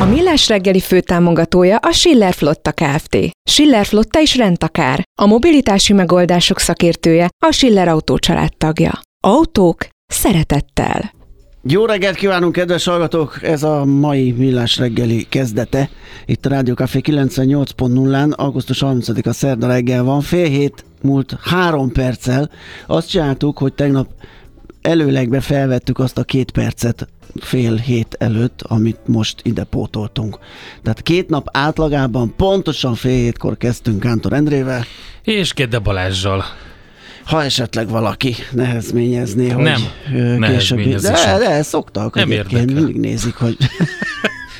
A Millás reggeli főtámogatója a Schiller Flotta Kft. Schiller Flotta is rendtakár. A mobilitási megoldások szakértője a Schiller Autó tagja. Autók szeretettel. Jó reggelt kívánunk, kedves hallgatók! Ez a mai Millás reggeli kezdete. Itt a Rádió Café 98.0-án, augusztus 30-a szerda reggel van. Fél hét múlt három perccel. Azt csináltuk, hogy tegnap előlegbe felvettük azt a két percet fél hét előtt, amit most ide pótoltunk. Tehát két nap átlagában pontosan fél hétkor kezdtünk Kántor Endrével. És Gede Balázsjal. Ha esetleg valaki nehezményezné, hogy Nem, nehezményezés De, de szoktak Nem egyébként, érdekel. mindig nézik, hogy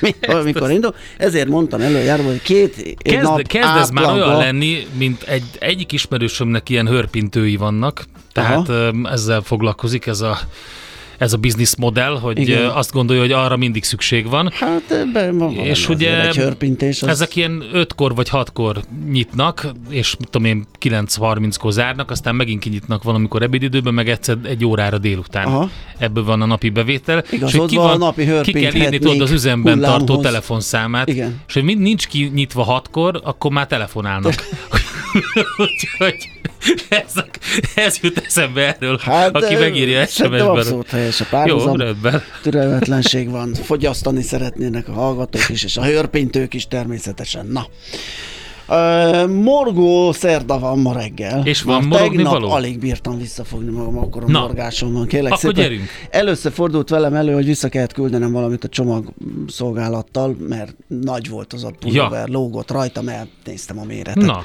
mikor, mikor indul. Ezért mondtam előjáróban, hogy két nap Kezd, kezd ez már átlagban- olyan lenni, mint egy, egyik ismerősömnek ilyen hörpintői vannak, tehát. Aha. ezzel foglalkozik ez a ez a bizniszmodell, hogy Igen. Azt gondolja, hogy arra mindig szükség van. Hát ebben van És ugye. Az... Ezek ilyen ötkor vagy hatkor nyitnak, és mit tudom én, 9.30-kor zárnak, aztán megint kinyitnak valamikor ebédidőben, meg egyszer egy órára délután. Aha. Ebből van a napi bevétel. Igazod hogy ki, van, a napi ki kell írni tudod az üzemben tartó hullámhoz. telefonszámát, Igen. és hogy mind nincs kinyitva hatkor, akkor már telefonálnak. Úgyhogy ez, ez jut eszembe erről, hát, aki megírja SMS-ben. abszolút helyes a Jó, párhuzam. rendben. Türelmetlenség van, fogyasztani szeretnének a hallgatók is, és a hörpintők is természetesen. Na. Ö, morgó szerda van ma reggel. És van Már morogni tegnap való? alig bírtam visszafogni magam, akkor a Na. morgásom van. Kérlek Akkor szépen. gyerünk. Először fordult velem elő, hogy vissza kellett küldenem valamit a csomag szolgálattal, mert nagy volt az a pulóver, lógott rajtam, elnéztem a méretet. Na,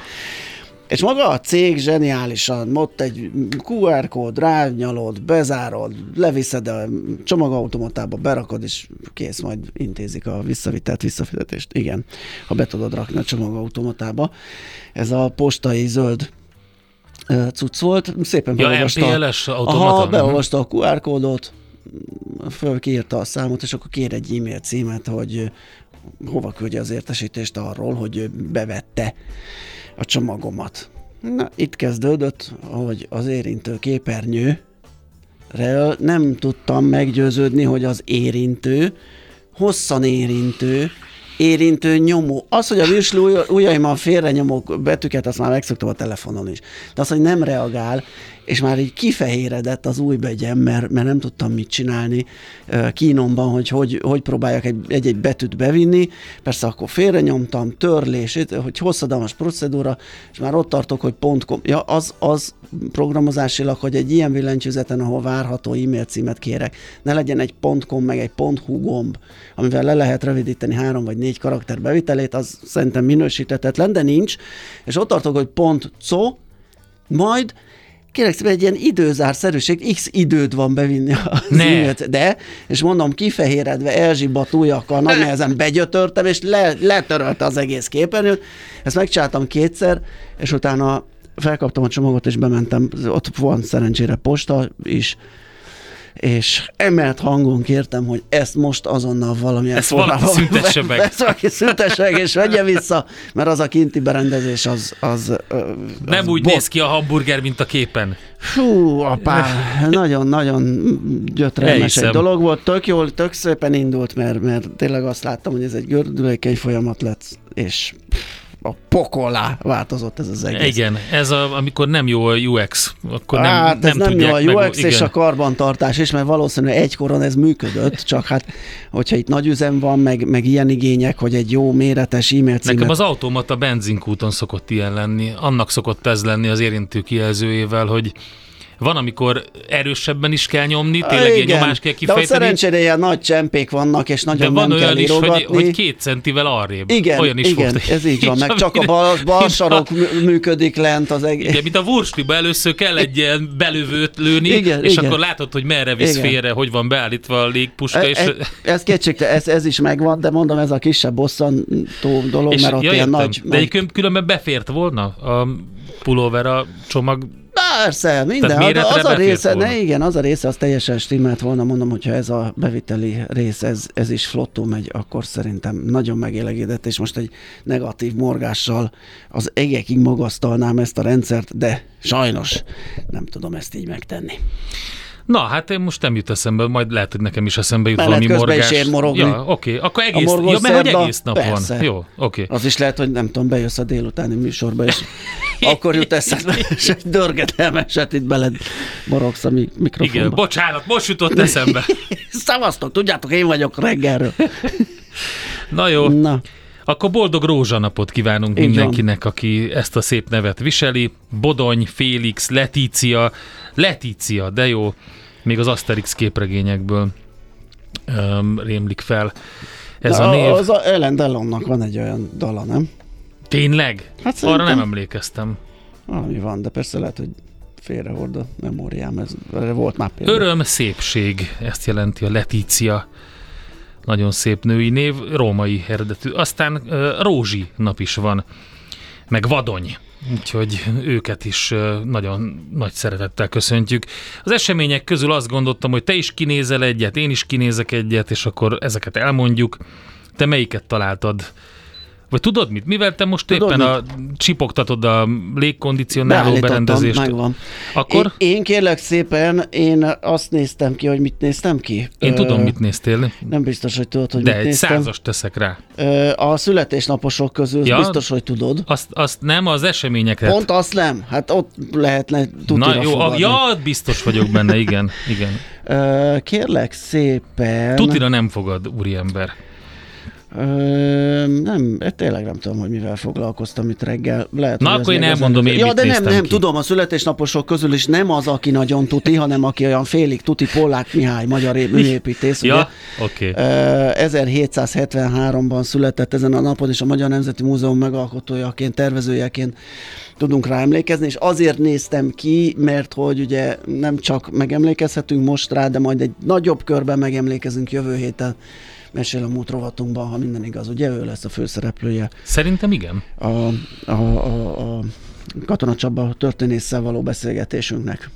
És maga a cég zseniálisan, ott egy QR kód, rányalod, bezárod, leviszed a csomagautomatába, berakod, és kész, majd intézik a visszavitelt visszafizetést. Igen, ha be tudod rakni a csomagautomatába. Ez a postai zöld cucc volt, szépen Ja, beolvasta. MPLS automata? Aha, Mhm. beolvasta a QR kódot, föl kiírta a számot, és akkor kér egy e-mail címet, hogy hova küldje az értesítést arról, hogy bevette a csomagomat. Na, itt kezdődött, hogy az érintő képernyő nem tudtam meggyőződni, hogy az érintő, hosszan érintő, érintő nyomó. Az, hogy a virsli ujj- ujjaimmal félre nyomok betűket, azt már megszoktam a telefonon is. De az, hogy nem reagál, és már így kifehéredett az új begyem, mert, mert nem tudtam mit csinálni kínomban, hogy hogy, hogy próbáljak egy- egy-egy betűt bevinni. Persze akkor félre nyomtam, törlés, hogy hosszadalmas procedúra, és már ott tartok, hogy pont kom- ja, az, az programozásilag, hogy egy ilyen billentyűzeten, ahol várható e-mail címet kérek, ne legyen egy .com meg egy .hu gomb, amivel le lehet rövidíteni három vagy négy karakter bevitelét, az szerintem minősítetetlen, de nincs, és ott tartok, hogy .co, majd kérek szépen egy ilyen időzárszerűség, x időd van bevinni az Ne. e-mailt, de, és mondom, kifehéredve, elzsibbat ujjakkal, nagy nehezen begyötörtem, és le, letörölte az egész képernyőt. Ezt megcsináltam kétszer, és utána felkaptam a csomagot, és bementem, ott van szerencsére posta is, és emelt hangon kértem, hogy ezt most azonnal valamilyen Ezt valaki szüntesse meg. Ezt valaki szüntesse meg, és vegye vissza, mert az a kinti berendezés az... az, az Nem úgy bot. néz ki a hamburger, mint a képen. Fú, apá, nagyon-nagyon gyötrelmes egy dolog volt. Tök jól, tök szépen indult, mert, mert tényleg azt láttam, hogy ez egy gördülékeny folyamat lett, és a pokolá változott ez az egész. Igen, ez a, amikor nem jó a UX, akkor nem, hát nem ez nem jó a meg, UX és igen. a karbantartás is, mert valószínűleg egykoron ez működött, csak hát, hogyha itt nagy üzem van, meg, meg ilyen igények, hogy egy jó méretes e-mail címet... Nekem az automata benzinkúton szokott ilyen lenni. Annak szokott ez lenni az érintő kijelzőjével, hogy van, amikor erősebben is kell nyomni, tényleg ilyen nyomást kell de kifejteni, szerencsére ilyen nagy csempék vannak, és de nagyon van nem kell olyan is, hogy, írogatni. hogy két centivel arrébb. Igen, olyan is igen, volt. ez így van, meg csak a bal, bal a- sarok mű- működik lent az egész. Igen, mint a vursliba először kell egy ilyen belövőt lőni, Igen, és igen. akkor látod, hogy merre visz Igen. félre, hogy van beállítva a légpuska, és, E, e, ez kétségte, ez, ez is megvan, de mondom, ez a kisebb bosszantó dolog, és mert ott ja, ilyen értem. nagy... De nagy egyébként különben befért volna a pulóver a csomag Persze, minden. Az, az a része, volna. ne, igen, az a része, az teljesen stimmelt volna, mondom, hogyha ez a beviteli rész, ez, ez is flottul megy, akkor szerintem nagyon megélegedett, és most egy negatív morgással az egekig magasztalnám ezt a rendszert, de sajnos nem tudom ezt így megtenni. Na, hát én most nem jut eszembe, majd lehet, hogy nekem is eszembe jut Mert valami közben is morgás. ér morogni. Ja, oké, akkor egész, ja, mert hogy egész nap Persze. van. Jó, oké. Az is lehet, hogy nem tudom, bejössz a délutáni műsorba, és akkor jut eszedbe, és egy dörgedelmeset itt beled morogsz a mi- Igen, mikrofonba. bocsánat, most jutott eszembe. Szavaztok, tudjátok, én vagyok reggelről. Na jó, Na, akkor boldog rózsanapot kívánunk Így mindenkinek, aki ezt a szép nevet viseli. Bodony, Félix, Letícia, Letícia, de jó, még az Asterix képregényekből öm, rémlik fel ez a név. Az a Ellen Delonnak van egy olyan dala, nem? Tényleg? Hát Arra nem emlékeztem. Valami van, de persze lehet, hogy félrehord a memóriám, ez erre volt már példa. Öröm, szépség, ezt jelenti a Letícia. Nagyon szép női név, római eredetű. Aztán ö, Rózsi nap is van, meg Vadony. Úgyhogy őket is nagyon nagy szeretettel köszöntjük. Az események közül azt gondoltam, hogy te is kinézel egyet, én is kinézek egyet, és akkor ezeket elmondjuk. Te melyiket találtad? Vagy tudod mit? Mivel te most Tudod éppen a, csipogtatod a légkondicionáló berendezést, megvan. akkor Én, én kérlek szépen, én azt néztem ki, hogy mit néztem ki. én Ö, tudom, mit néztél. Nem biztos, hogy tudod, hogy De mit egy néztem. százas teszek rá. Ö, A születésnaposok közül Ja. biztos, hogy tudod. Azt, azt nem, az eseményeket. Pont azt nem. Hát ott lehetne tutira Na jó, a, ja, biztos vagyok benne, igen, igen. Ö, Kérlek szépen. Tutira nem fogad, úriember. Ö, nem, tényleg nem tudom, hogy mivel foglalkoztam itt reggel. Lehet, Na, akkor én elmondom, én Ja, de nem, nem, ki. tudom, a születésnaposok közül is nem az, aki nagyon tuti, hanem aki olyan félig tuti, Pollák Mihály, magyar műépítész. Ja, oké. Ö, 1773-ban született ezen a napon, és a Magyar Nemzeti Múzeum megalkotójaként, tervezőjeként tudunk rá emlékezni, és azért néztem ki, mert hogy ugye nem csak megemlékezhetünk most rá, de majd egy nagyobb körben megemlékezünk jövő héten, mesél a múlt rovatunkban, ha minden igaz, ugye ő lesz a főszereplője Szerintem igen. a, a, a, a Katona Csaba történésszel való beszélgetésünknek.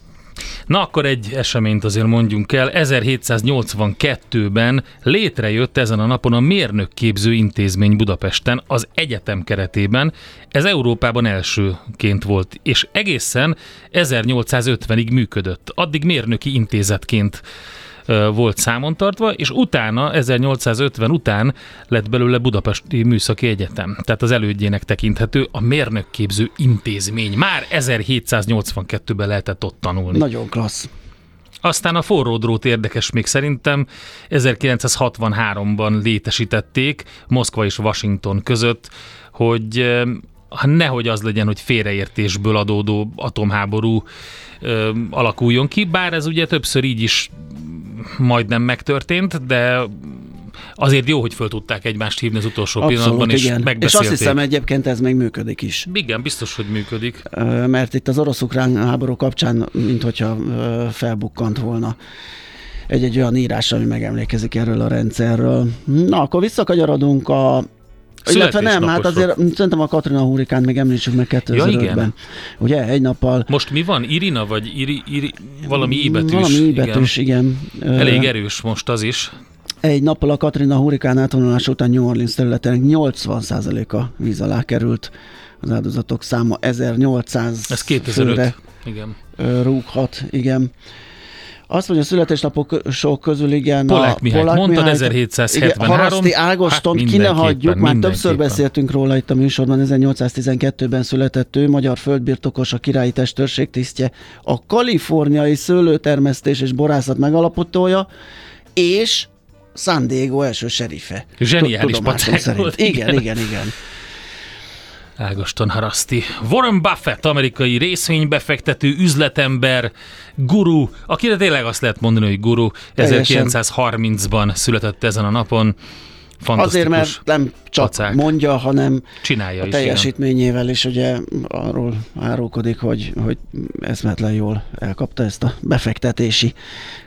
Na akkor egy eseményt azért mondjunk el. 1782-ben létrejött ezen a napon a Mérnökképző Intézmény Budapesten az egyetem keretében. Ez Európában elsőként volt, és egészen 1850-ig működött. Addig mérnöki intézetként volt számon tartva, és utána, 1850 után lett belőle Budapesti Műszaki Egyetem. Tehát az elődjének tekinthető a mérnökképző intézmény. Már 1782-ben lehetett ott tanulni. Nagyon klassz. Aztán a forró drót érdekes még szerintem. 1963-ban létesítették Moszkva és Washington között, hogy ha nehogy az legyen, hogy félreértésből adódó atomháború ö, alakuljon ki, bár ez ugye többször így is majdnem megtörtént, de azért jó, hogy föl tudták egymást hívni az utolsó pillanatban, és igen. És megbeszélték. azt hiszem egyébként ez még működik is. Igen, biztos, hogy működik. Mert itt az orosz-ukrán háború kapcsán, mint hogyha felbukkant volna egy-egy olyan írás, ami megemlékezik erről a rendszerről. Na, akkor visszakanyarodunk a Illetve nem, hát azért szerintem a Katrina hurikán még említsük meg 2005-ben. igen. Ugye, egy nappal Most mi van? Irina, vagy Iri, Iri, valami íbetűs? Valami íbetűs, igen. Igen. Elég erős most az is. Egy nappal a Katrina hurikán átvonulása után New Orleans területének 80%-a víz alá került. Az áldozatok száma 1800 Ez 2005. főre Igen. rúghat, igen. Azt mondja, a születésnapok sok közül igen. Polák Mihály, mondtad, Mihály- 1773. Igen, Haraszti Ágoston, Hát ki ne hagyjuk, már többször beszéltünk róla itt a műsorban, 1812-ben született ő, magyar földbirtokos, a királyi testőrség tisztje, a kaliforniai szőlőtermesztés és borászat megalapotója, és San Diego első serife. Zseniális pacák szerint. volt, Igen, igen. igen, igen. Ágoston Haraszti. Warren Buffett, amerikai részvénybefektető, üzletember, guru, akire tényleg azt lehet mondani, hogy guru, Teljesen. 1930-ban született ezen a napon. Azért, mert nem csak pacák. mondja, hanem Csinálja a is, igen. teljesítményével is ugye arról árulkodik, hogy, hogy eszmetlen jól elkapta ezt a befektetési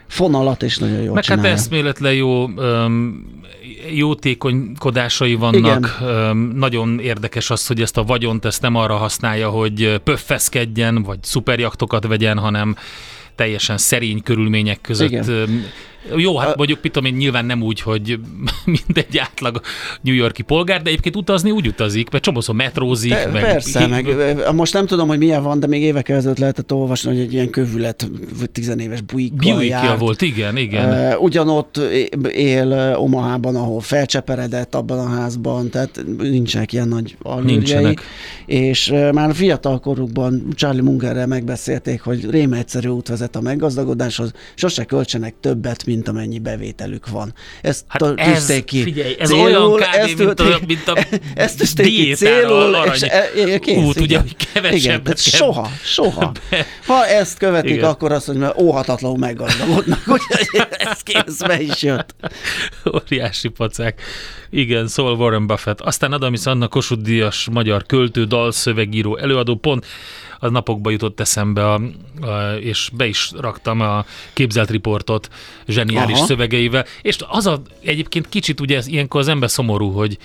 fonalat, és nagyon jól Meg hát csinálja. eszméletlen jó öm, jótékonykodásai vannak. Öm, nagyon érdekes az, hogy ezt a vagyont ezt nem arra használja, hogy pöffeszkedjen, vagy szuperjaktokat vegyen, hanem teljesen szerény körülmények között. Igen. Jó, hát A- mondjuk mit én, nyilván nem úgy, hogy mindegy átlag New Yorki polgár, de egyébként utazni úgy utazik, mert csomószor metrózik. Te, meg, persze, meg most nem tudom, hogy milyen van, de még évekkel ezelőtt lehetett olvasni, hogy egy ilyen kövület, tizenéves buikkal Buickja volt, igen, igen. Uh, ugyanott él Omahában, ahol felcseperedett abban a házban, tehát nincsenek ilyen nagy alőrjei. Nincsenek. És uh, már fiatal korukban Charlie Mungerrel megbeszélték, hogy rém egyszerű út vezet a meggazdagodáshoz, sose költsenek többet, mint amennyi bevételük van. Ezt Hát ez, ki figyelj, ez célul, olyan kb. ezt mint, a, mint a ezt tűzték ki célul, arany és e, e, kész, út, ugye, igen. hogy kevesebbet Igen, tehát kell soha, soha. Ha ezt követik, Igen. akkor azt mondja, óhatatlanul meggazdagodnak, úgyhogy ez kész, be is jött. Óriási pacák. Igen, szól Warren Buffett. Aztán Adamis Anna Kossuth Díjas, magyar költő, dalszövegíró, előadó, pont a napokba jutott eszembe, a, a, és be is raktam a képzelt riportot zseniális Aha. szövegeivel. És az a, egyébként kicsit ugye ez, ilyenkor az ember szomorú, hogy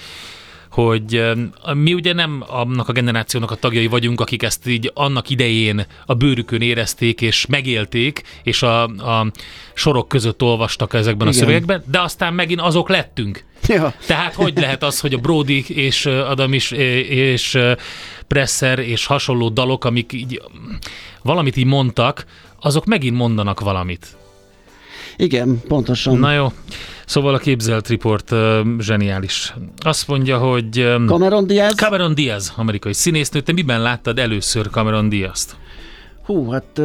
hogy mi ugye nem annak a generációnak a tagjai vagyunk, akik ezt így annak idején a bőrükön érezték és megélték, és a, a sorok között olvastak ezekben Igen. a szövegekben, de aztán megint azok lettünk. Ja. Tehát hogy lehet az, hogy a Brody és Adam is, és Presser és hasonló dalok, amik így valamit így mondtak, azok megint mondanak valamit. Igen, pontosan. Na jó, szóval a képzelt report ö, zseniális. Azt mondja, hogy Cameron Diaz? Cameron Diaz, amerikai színésznő, te miben láttad először Cameron Diaz-t? Hú, hát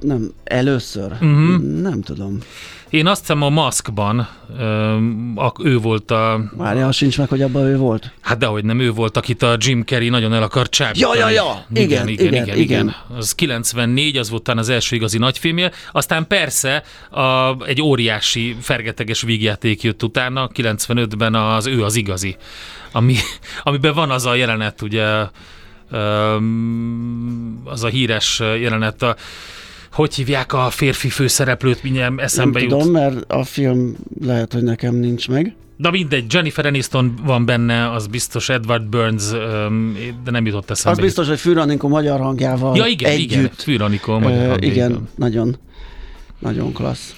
nem, először. Mhm. Nem tudom. Én azt hiszem a Maskban ő volt a, Várja, sincs meg, hogy abban ő volt. hát dehogy nem ő volt, akit a Jim Carrey nagyon el akart csábítani. Ja, ja, ja. Igen, igen, igen, igen, igen. igen. Az 94, az volt talán az első igazi nagyfilmje, aztán persze a, egy óriási fergeteges vígjáték jött utána, 95-ben az ő az igazi, ami, amiben van az a jelenet, ugye az a híres jelenet, a, hogy hívják a férfi főszereplőt, mindjárt Nem eszembe jut. tudom, mert a film lehet, hogy nekem nincs meg. Na mindegy, Jennifer Aniston van benne, az biztos Edward Burns, de nem jutott eszembe. Az biztos, hogy Fűranikó magyar hangjával Ja igen, együtt. igen, Fűranikó magyar hangjaival. igen, nagyon, nagyon klassz.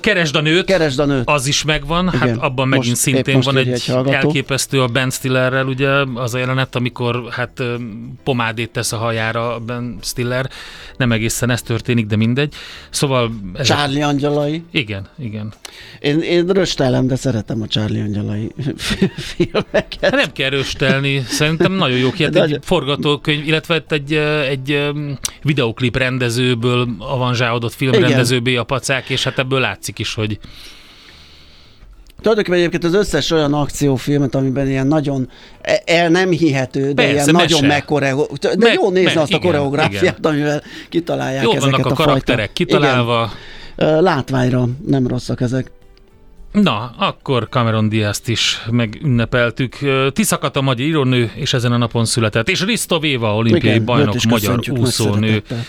Keresd a nőt, Keresd a nőt. az is megvan, hát Igen, abban megint most- szintén van egy, egy hallgató. elképesztő a Ben Stillerrel, ugye az a jelenet, amikor hát pomádét tesz a hajára a Ben Stiller, nem egészen ez történik, de mindegy. Szóval... Ez Charlie angyalai. Igen, igen. Én, én röstelem, de szeretem a Charlie angyalai filmeket. Hát nem kell röstelni, szerintem nagyon jó kiad, egy forgatókönyv, illetve egy, ö, egy ö, videoklip rendezőből avanzsálódott filmrendezőbé a pacák, és hát ebből látszik is, hogy Tulajdonképpen egyébként az összes olyan akciófilmet, amiben ilyen nagyon e- el nem hihető, de Persze, ilyen nagyon mese. megkoreo... De Meg- jó nézni meg- azt a koreográfiát, igen. amivel kitalálják jól ezeket vannak a a karakterek fajta... kitalálva. Igen. Látványra nem rosszak ezek. Na, akkor Cameron Diaz-t is megünnepeltük. Tiszakata magyar írónő, és ezen a napon született. És Risto Véva, olimpiai Igen, bajnok, magyar úszónő. szeretettel.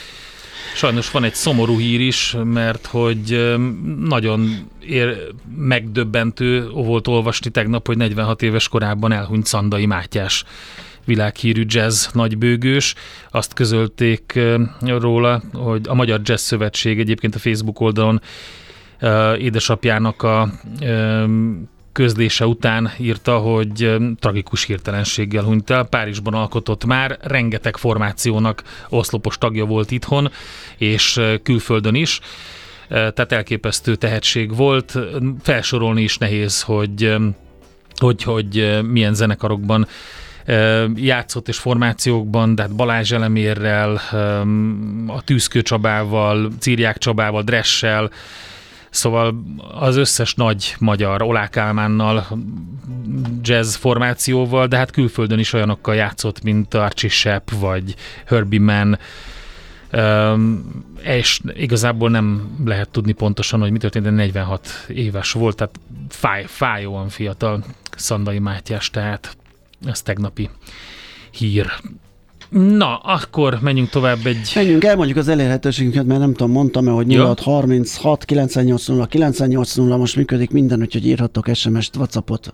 Sajnos van egy szomorú hír is, mert hogy nagyon ér, megdöbbentő volt olvasni tegnap, hogy 46 éves korában elhunyt Szandai Mátyás világhírű jazz nagybőgős. Azt közölték róla, hogy a Magyar Jazz Szövetség egyébként a Facebook oldalon ö, édesapjának a közlése után írta, hogy tragikus hirtelenséggel hunyt el. Párizsban alkotott már, rengeteg formációnak oszlopos tagja volt itthon, és külföldön is. Tehát elképesztő tehetség volt. Felsorolni is nehéz, hogy hogy, hogy milyen zenekarokban játszott és formációkban, de hát Balázs Elemérrel, a Tűzkő Csabával, Círják Csabával, Dressel, Szóval az összes nagy magyar, Olák Álmánnal, jazz formációval, de hát külföldön is olyanokkal játszott, mint Archie Shepp vagy Herbie Mann, és igazából nem lehet tudni pontosan, hogy mi történt, de 46 éves volt, tehát fáj, fájóan fiatal Szandai Mátyás, tehát ez tegnapi hír. Na, akkor menjünk tovább egy... Menjünk el, mondjuk az elérhetőségünket, mert nem tudom, mondtam-e, hogy Ja. 0636 980 980 most működik minden, úgyhogy írhatok SMS-t, Whatsappot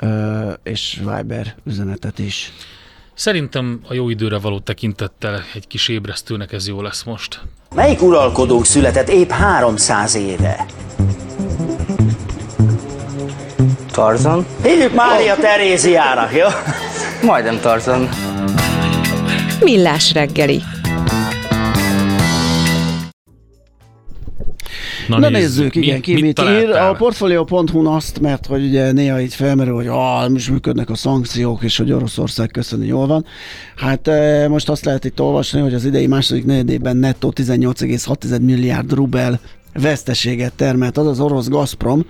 ö, és Viber üzenetet is. Szerintem a jó időre való tekintettel egy kis ébresztőnek ez jó lesz most. Melyik uralkodónk született épp 300 éve? Tarzan? Hívjuk Mária Teréziának, jó? Majdnem Tarzan. Millás reggeli. Na, Na nézzük, igen, ki mit, ír. találtál? A Portfolio.hu azt, mert hogy ugye néha itt felmerül, hogy ah, most működnek a szankciók, és hogy Oroszország köszöni jól van. Hát eh, most azt lehet itt olvasni, hogy az idei második negyedében nettó 18,6 milliárd rubel veszteséget termelt az az orosz Gazprom,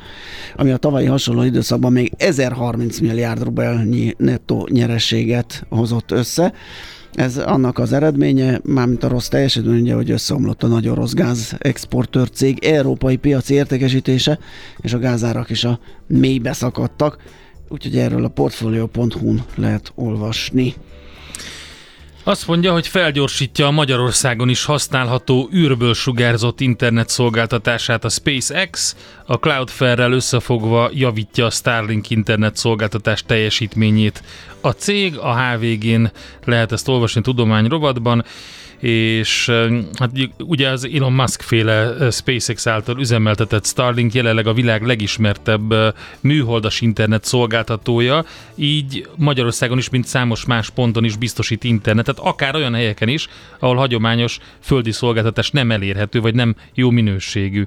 ami a tavalyi hasonló időszakban még 1030 milliárd rubelnyi nettó nyerességet hozott össze. Ez annak az eredménye, mármint a rossz teljesítmény, ugye, hogy összeomlott a nagy orosz gáz exportőr cég európai piaci értékesítése, és a gázárak is a mélybe szakadtak. Úgyhogy erről a portfolio.hu-n lehet olvasni. Azt mondja, hogy felgyorsítja a Magyarországon is használható űrből sugárzott internet szolgáltatását a SpaceX, a Cloudflare-rel összefogva javítja a Starlink internet szolgáltatás teljesítményét. A cég a HVG-n lehet ezt olvasni tudomány rovatban, és hát ugye az Elon Musk féle SpaceX által üzemeltetett Starlink jelenleg a világ legismertebb műholdas internet szolgáltatója, így Magyarországon is, mint számos más ponton is biztosít internetet, akár olyan helyeken is, ahol hagyományos földi szolgáltatás nem elérhető, vagy nem jó minőségű.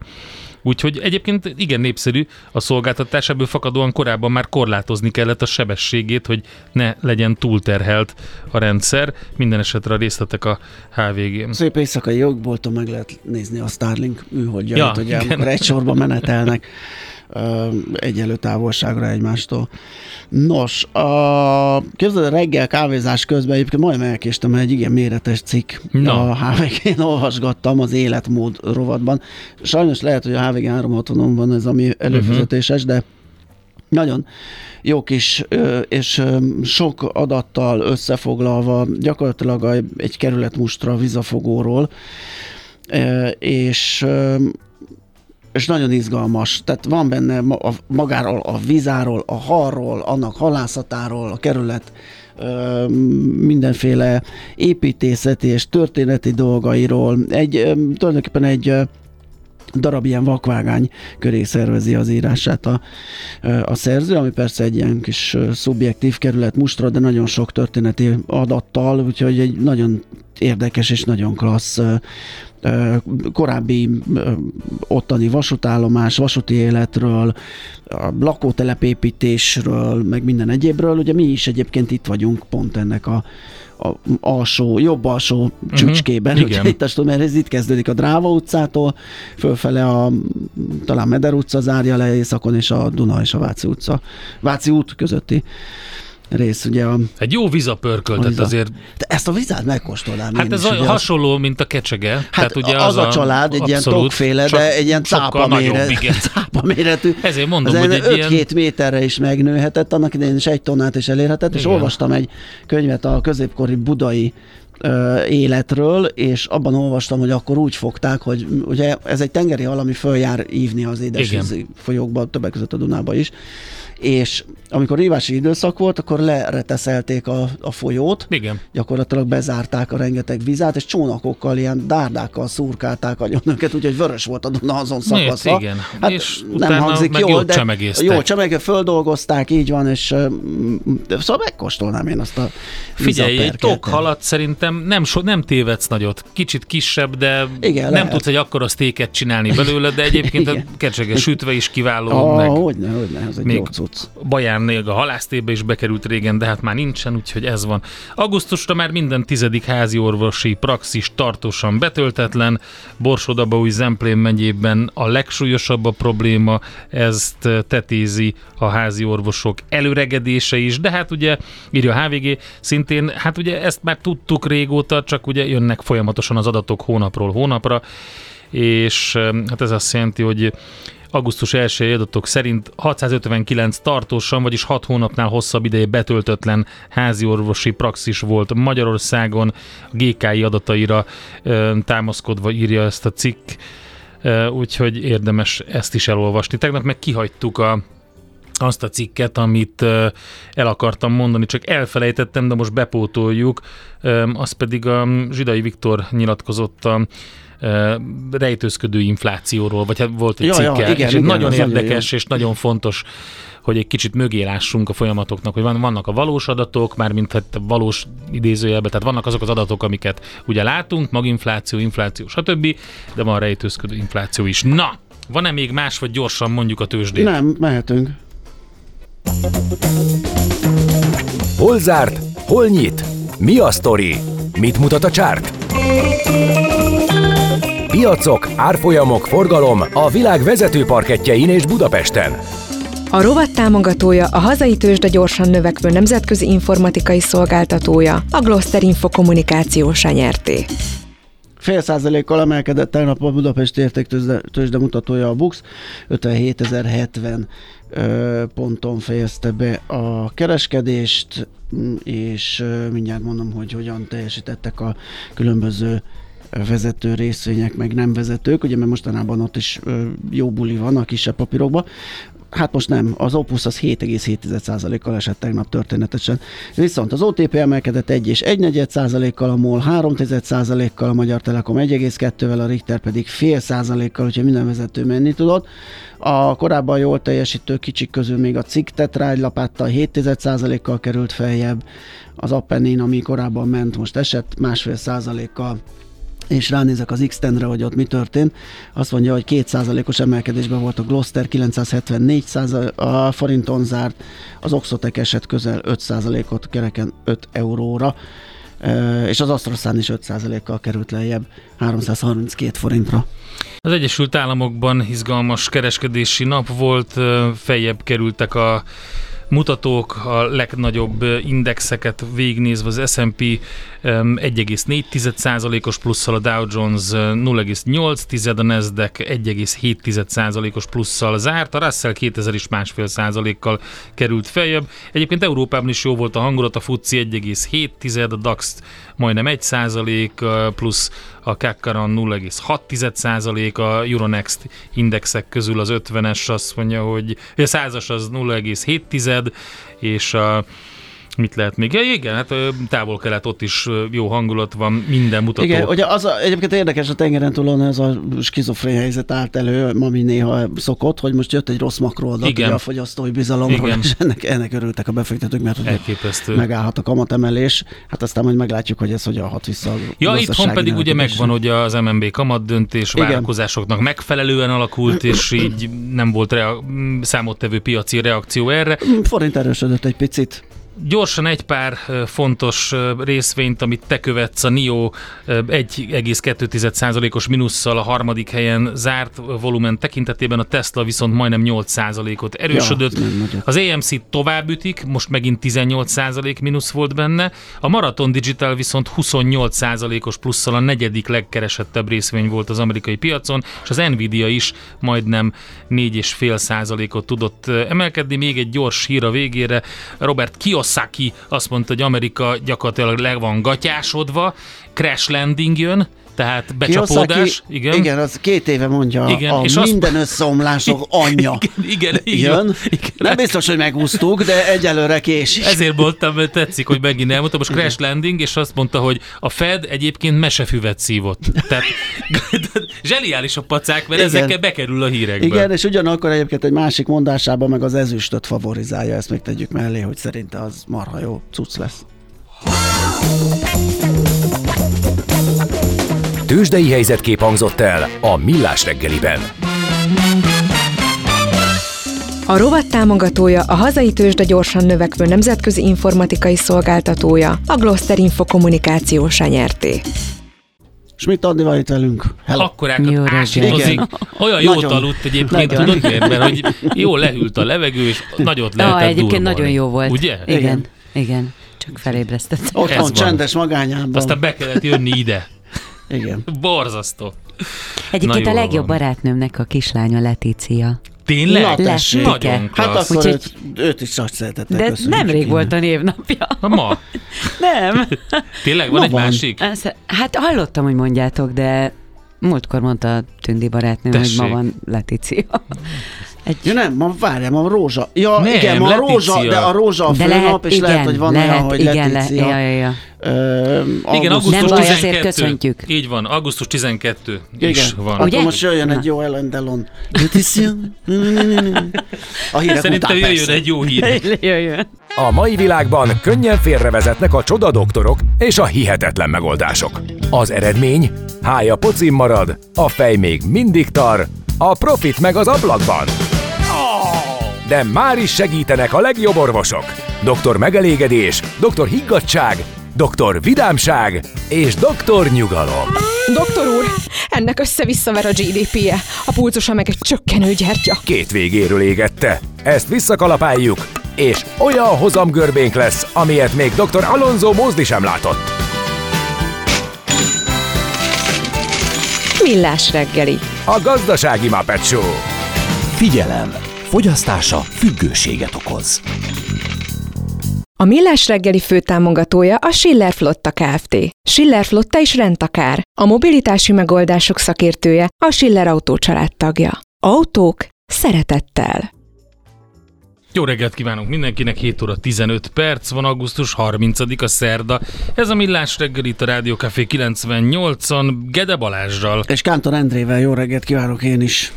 Úgyhogy egyébként igen népszerű a szolgáltatás, ebből fakadóan korábban már korlátozni kellett a sebességét, hogy ne legyen túlterhelt a rendszer. Minden esetre a részletek a HVG-n. Szép éjszakai jogbolton meg lehet nézni a Starlink műholdjait, Ja, igen. amikor egy sorban menetelnek egyenlő távolságra egymástól. Nos, a, képzeld, a reggel kávézás közben egyébként majdnem elkéstem, egy igen méretes cikk Na. a HVG-n olvasgattam az életmód rovatban. Sajnos lehet, hogy a HVG 360 van ez, ami előfizetéses, de nagyon jó kis és sok adattal összefoglalva gyakorlatilag egy kerületmustra vizafogóról, és és nagyon izgalmas. Tehát van benne a, magáról a vízáról, a halról, annak halászatáról, a kerület mindenféle építészeti és történeti dolgairól. Egy, ö, tulajdonképpen egy darab ilyen vakvágány köré szervezi az írását a, a szerző, ami persze egy ilyen kis szubjektív kerület mustra, de nagyon sok történeti adattal, úgyhogy egy nagyon érdekes és nagyon klassz korábbi ottani vasútállomás, vasúti életről, a lakótelepépítésről, meg minden egyébről. Ugye mi is egyébként itt vagyunk pont ennek a, a alsó, jobb alsó csücskében, igen. uh-huh. itt, tudom, mert ez itt kezdődik a Dráva utcától, fölfele a talán Meder utca zárja le északon, és a Duna és a Váci utca, Váci út közötti rész, ugye a, Egy jó vizapörköltet A viza. azért. te ezt a vizát megkóstolnám Hát ez is, a, ugye az- hasonló, mint a kecsege. Hát Tehát ugye az, a család egy ilyen tokféle, de egy ilyen cápa, méret, cápa méretű. Ezért mondom, az hogy egy egy ilyen- 5-7 méterre is megnőhetett, annak idején is egy tonnát is elérhetett, és Igen. olvastam egy könyvet a középkori budai ö, életről, és abban olvastam, hogy akkor úgy fogták, hogy ugye ez egy tengeri hal, ami följár ívni az édesvízi folyókba, többek között a Dunába is, és amikor ívási időszak volt, akkor lereteszelték a, a folyót, Igen. gyakorlatilag bezárták a rengeteg vizát, és csónakokkal, ilyen dárdákkal szúrkálták agyon őket, úgyhogy vörös volt a Duna azon szakasza. Igen. Hát És nem hangzik jól, jól de csemegéztek. Jó, csemege, földolgozták, így van, és szóval megkóstolnám én azt a Figyelj, egy tok halat szerintem nem, so, nem tévedsz nagyot. Kicsit kisebb, de Igen, nem lehet. tudsz egy akkora sztéket csinálni belőle, de egyébként a Igen. kecseges sütve is kiváló, Ah, meg hogyne, hogyne, ez egy még jó cucc. Baján még a halásztébe is bekerült régen, de hát már nincsen, úgyhogy ez van. Augusztusra már minden tizedik házi orvosi praxis tartósan betöltetlen. Borsodaba Zemplén megyében a legsúlyosabb a probléma, ezt tetézi a házi orvosok előregedése is, de hát ugye írja a HVG, szintén, hát ugye ezt már tudtuk régóta, csak ugye jönnek folyamatosan az adatok hónapról hónapra, és eh, hát ez azt jelenti, hogy augusztus 1 adatok szerint 659 tartósan, vagyis 6 hónapnál hosszabb ideje betöltötlen házi orvosi praxis volt Magyarországon, a GKI adataira ö, támaszkodva írja ezt a cikk, ö, úgyhogy érdemes ezt is elolvasni. Tegnap meg kihagytuk a azt a cikket, amit el akartam mondani, csak elfelejtettem, de most bepótoljuk. Az pedig a Zsidai Viktor nyilatkozott a rejtőzködő inflációról, vagy hát volt egy Ja, ja, cikke, igen, és igen, nagyon az nagyon érdekes és nagyon fontos, hogy egy kicsit mögé lássunk a folyamatoknak, hogy van, vannak a valós adatok, mármint hát valós idézőjelben, tehát vannak azok az adatok, amiket ugye látunk, maginfláció, infláció, stb., de van rejtőzködő infláció is. Na, van-e még más, vagy gyorsan mondjuk a tőzsdét? Nem, mehetünk. Hol zárt? Hol nyit? Mi a sztori? Mit mutat a csárt? Piacok, árfolyamok, forgalom a világ vezető parketjein és Budapesten. A rovat támogatója a hazai tőzsde gyorsan növekvő nemzetközi informatikai szolgáltatója, a Gloster Info kommunikációs nyerté. Fél százalékkal emelkedett tegnap a Budapesti értéktőzsde tőzsde mutatója a BUX, 57.070 ö, ponton fejezte be a kereskedést, és mindjárt mondom, hogy hogyan teljesítettek a különböző vezető részvények, meg nem vezetők, ugye mert mostanában ott is jó buli van a kisebb papírokban. Hát most nem, az Opus az 7,7%-kal esett tegnap történetesen. Viszont az OTP emelkedett 1 és 1 százalékkal, a MOL 3 százalékkal, a Magyar Telekom 1,2-vel, a Richter pedig fél százalékkal, úgyhogy minden vezető menni tudott. A korábban jól teljesítő kicsik közül még a cikk Tetrágy lapáttal 7 százalékkal került feljebb, az Appenin, ami korábban ment, most esett másfél százalékkal és ránézek az x hogy ott mi történt, azt mondja, hogy 2%-os emelkedésben volt a Gloster, 974 százal- a forinton zárt, az Oxotec esett közel 5%-ot kereken 5 euróra, és az Astroszán is 5%-kal került lejjebb 332 forintra. Az Egyesült Államokban izgalmas kereskedési nap volt, feljebb kerültek a mutatók, a legnagyobb indexeket végignézve az S&P öm, 1,4%-os plusszal, a Dow Jones ö, 0,8, a Nasdaq 1,7%-os plusszal zárt, a Russell 2000 is másfél százalékkal került feljebb. Egyébként Európában is jó volt a hangulat, a FUCI 1,7, a DAX majdnem 1 százalék, ö, plusz a Kakkaran 0,6 százalék, a Euronext indexek közül az 50-es azt mondja, hogy a 100-as az 0,7 és a mit lehet még? Ja, igen, hát távol-kelet ott is jó hangulat van, minden mutató. Igen, ugye az a, egyébként érdekes a tengeren túlon ez a skizofrén helyzet állt elő, ami néha szokott, hogy most jött egy rossz makroadat Igen. a fogyasztói bizalomról, Igen. és ennek, ennek örültek a befektetők, mert ugye Elképesztő. megállhat a kamatemelés, hát aztán majd meglátjuk, hogy ez hogyan hat vissza a Ja, itthon pedig ugye megvan, hogy az MNB kamat döntés Igen. várakozásoknak megfelelően alakult, és így nem volt rea- számottevő piaci reakció erre. Forint erősödött egy picit. Gyorsan egy pár fontos részvényt, amit te követsz, a NIO ö, 1,2%-os minusszal a harmadik helyen zárt volumen tekintetében, a Tesla viszont majdnem 8%-ot erősödött. Ja. Az AMC tovább ütik, most megint 18% mínusz volt benne, a Marathon Digital viszont 28%-os plusszal a negyedik legkeresettebb részvény volt az amerikai piacon, és az Nvidia is majdnem 4,5%-ot tudott emelkedni. Még egy gyors hír a végére, Robert Kiyosaki Psaki azt mondta, hogy Amerika gyakorlatilag le van gatyásodva, crash landing jön, tehát becsapódás. igen. igen, az két éve mondja, Igen, a és minden azt- összeomlások anyja. Igen, igen, így Jön. Igen. Nem biztos, hogy megúsztuk, de egyelőre késik. Ezért voltam, mert tetszik, hogy megint elmondtam, most crash landing, és azt mondta, hogy a Fed egyébként mesefüvet szívott. Tehát zseniális a pacák, mert Igen. ezekkel bekerül a hírekbe. Igen, és ugyanakkor egyébként egy másik mondásában meg az ezüstöt favorizálja, ezt még tegyük mellé, hogy szerinte az marha jó cucc lesz. Tőzsdei helyzetkép hangzott el a Millás reggeliben. A rovat támogatója a hazai tőzsde gyorsan növekvő nemzetközi informatikai szolgáltatója, a Gloster Info kommunikációs nyerté. Schmidt Andi van itt velünk. Hello. Akkorákat Jó reggelt. Olyan jót Nagyon. aludt egyébként, Nagyon. tudod miért? Mert hogy jól lehűlt a levegő, és nagyot lehetett egyébként durbolni. nagyon jó volt. Ugye? Igen, Igen. igen. Csak felébresztett. Ez Otthon van. csendes magányában. Aztán be kellett jönni ide. Igen. Borzasztó. Egyébként Na, a legjobb van. barátnőmnek a kislánya Letícia. Tényleg? Na, tessék. Nagyon Hát klassz. akkor Úgyhogy- őt, őt is nagy szeretettel De nemrég innen. volt a névnapja. Ma? Nem. Tényleg van Ma egy van. másik? Hát hallottam, hogy mondjátok, de múltkor mondta a Tündi barátnőm, hogy Tessék. ma van Letícia. Egy... Ja nem, ma várjál, ma rózsa. Ja, Nem, igen, ma a rózsa, de a rózsa a főnap, és igen, lehet, hogy van lehet, olyan, hogy igen, Letícia. Le, ja, ja, ja. Igen, augusztus- Nem baj, 12. azért köszöntjük. Így van, augusztus 12 Igen. is van. Akkor Ugye? most jöjjön Na. egy jó Ellen Delon. A hírek Szerintem után jöjjön persze. egy jó hír. Jöjjön. A mai világban könnyen félrevezetnek a csoda doktorok és a hihetetlen megoldások. Az eredmény? Hája pocim marad, a fej még mindig tar, a profit meg az ablakban. De már is segítenek a legjobb orvosok. Doktor megelégedés, doktor higgadság, doktor vidámság és doktor nyugalom. Doktor úr, ennek össze-visszaver a GDP-je, a pulcosa meg egy csökkenő gyertya. Két végéről égette. Ezt visszakalapáljuk, és olyan hozamgörbénk lesz, amilyet még dr. Alonso Mózdi sem látott. Millás reggeli. A gazdasági Muppet Show. Figyelem! Fogyasztása függőséget okoz. A Millás reggeli főtámogatója a Schiller Flotta Kft. Schiller Flotta is rendtakár. A mobilitási megoldások szakértője a Schiller Autó tagja. Autók szeretettel. Jó reggelt kívánunk mindenkinek, 7 óra 15 perc van, augusztus 30-a szerda. Ez a Millás reggel itt a Rádió Café 98-on Gede Balázsral. És Kántor Endrével jó reggelt kívánok én is.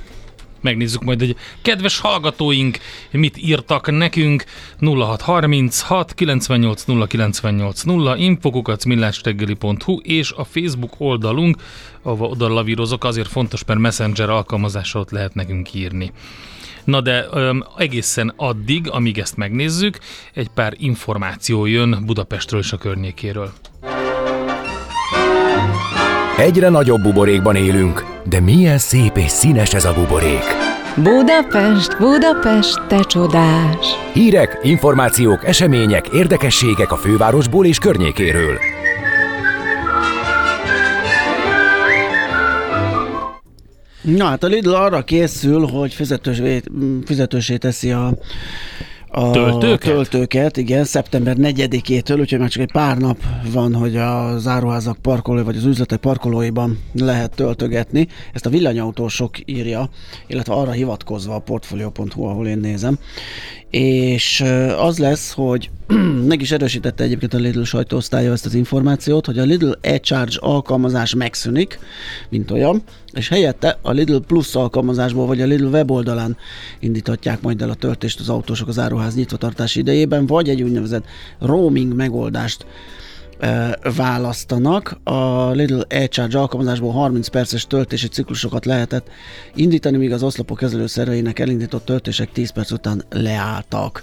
Megnézzük majd, hogy kedves hallgatóink mit írtak nekünk. 0636 98 0 98 0 infokukat millásreggeli.hu és a Facebook oldalunk, ahol oda lavírozok, azért fontos, mert Messenger alkalmazással ott lehet nekünk írni. Na de öm, egészen addig, amíg ezt megnézzük, egy pár információ jön Budapestről és a környékéről. Egyre nagyobb buborékban élünk, de milyen szép és színes ez a buborék. Budapest, Budapest, te csodás! Hírek, információk, események, érdekességek a fővárosból és környékéről. Na hát a Lidl arra készül, hogy fizetősé, fizetősé teszi a, a Töltőket? töltőket, igen, szeptember 4-től, úgyhogy már csak egy pár nap van, hogy a záróházak parkolói, vagy az üzletek parkolóiban lehet töltögetni. Ezt a villanyautósok írja, illetve arra hivatkozva a portfolio.hu, ahol én nézem. És az lesz, hogy meg is erősítette egyébként a Lidl sajtóosztálya ezt az információt, hogy a Lidl e-charge alkalmazás megszűnik, mint olyan, és helyette a Lidl Plus alkalmazásból, vagy a Lidl weboldalán indíthatják majd el a töltést az autósok az áruház nyitvatartási idejében, vagy egy úgynevezett roaming megoldást választanak. A Lidl e-charge alkalmazásból 30 perces töltési ciklusokat lehetett indítani, míg az oszlopok kezelőszerveinek elindított töltések 10 perc után leálltak.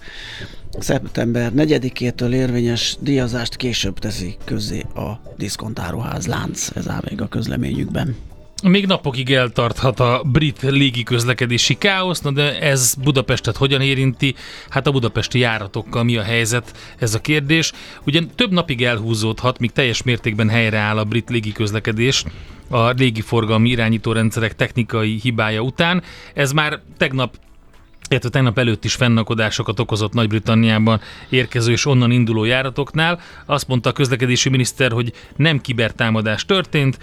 Szeptember 4-től érvényes díjazást később teszi közzé a diszkontáruház lánc, ez áll még a közleményükben. Még napokig eltarthat a brit légiközlekedési káosz, na de ez Budapestet hogyan érinti? Hát a budapesti járatokkal mi a helyzet? Ez a kérdés. Ugyan több napig elhúzódhat, míg teljes mértékben helyreáll a brit légiközlekedés a légiforgalmi irányítórendszerek technikai hibája után. Ez már tegnap illetve tegnap előtt is fennakadásokat okozott Nagy-Britanniában érkező és onnan induló járatoknál. Azt mondta a közlekedési miniszter, hogy nem kibertámadás történt,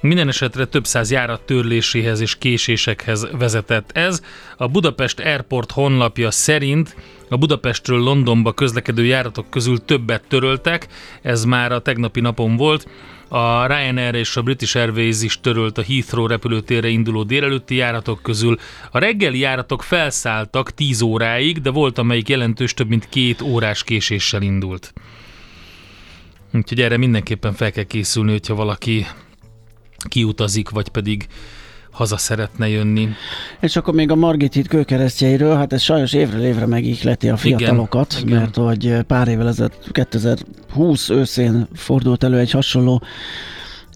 minden esetre több száz járat törléséhez és késésekhez vezetett ez. A Budapest Airport honlapja szerint a Budapestről Londonba közlekedő járatok közül többet töröltek, ez már a tegnapi napon volt. A Ryanair és a British Airways is törölt a Heathrow repülőtérre induló délelőtti járatok közül. A reggeli járatok felszálltak 10 óráig, de volt amelyik jelentős több mint két órás késéssel indult. Úgyhogy erre mindenképpen fel kell készülni, hogyha valaki kiutazik, vagy pedig haza szeretne jönni. És akkor még a Margit híd kőkeresztjeiről, hát ez sajnos évről évre megihleti a fiatalokat, igen, mert igen. hogy pár évvel ezelőtt 2020 őszén fordult elő egy hasonló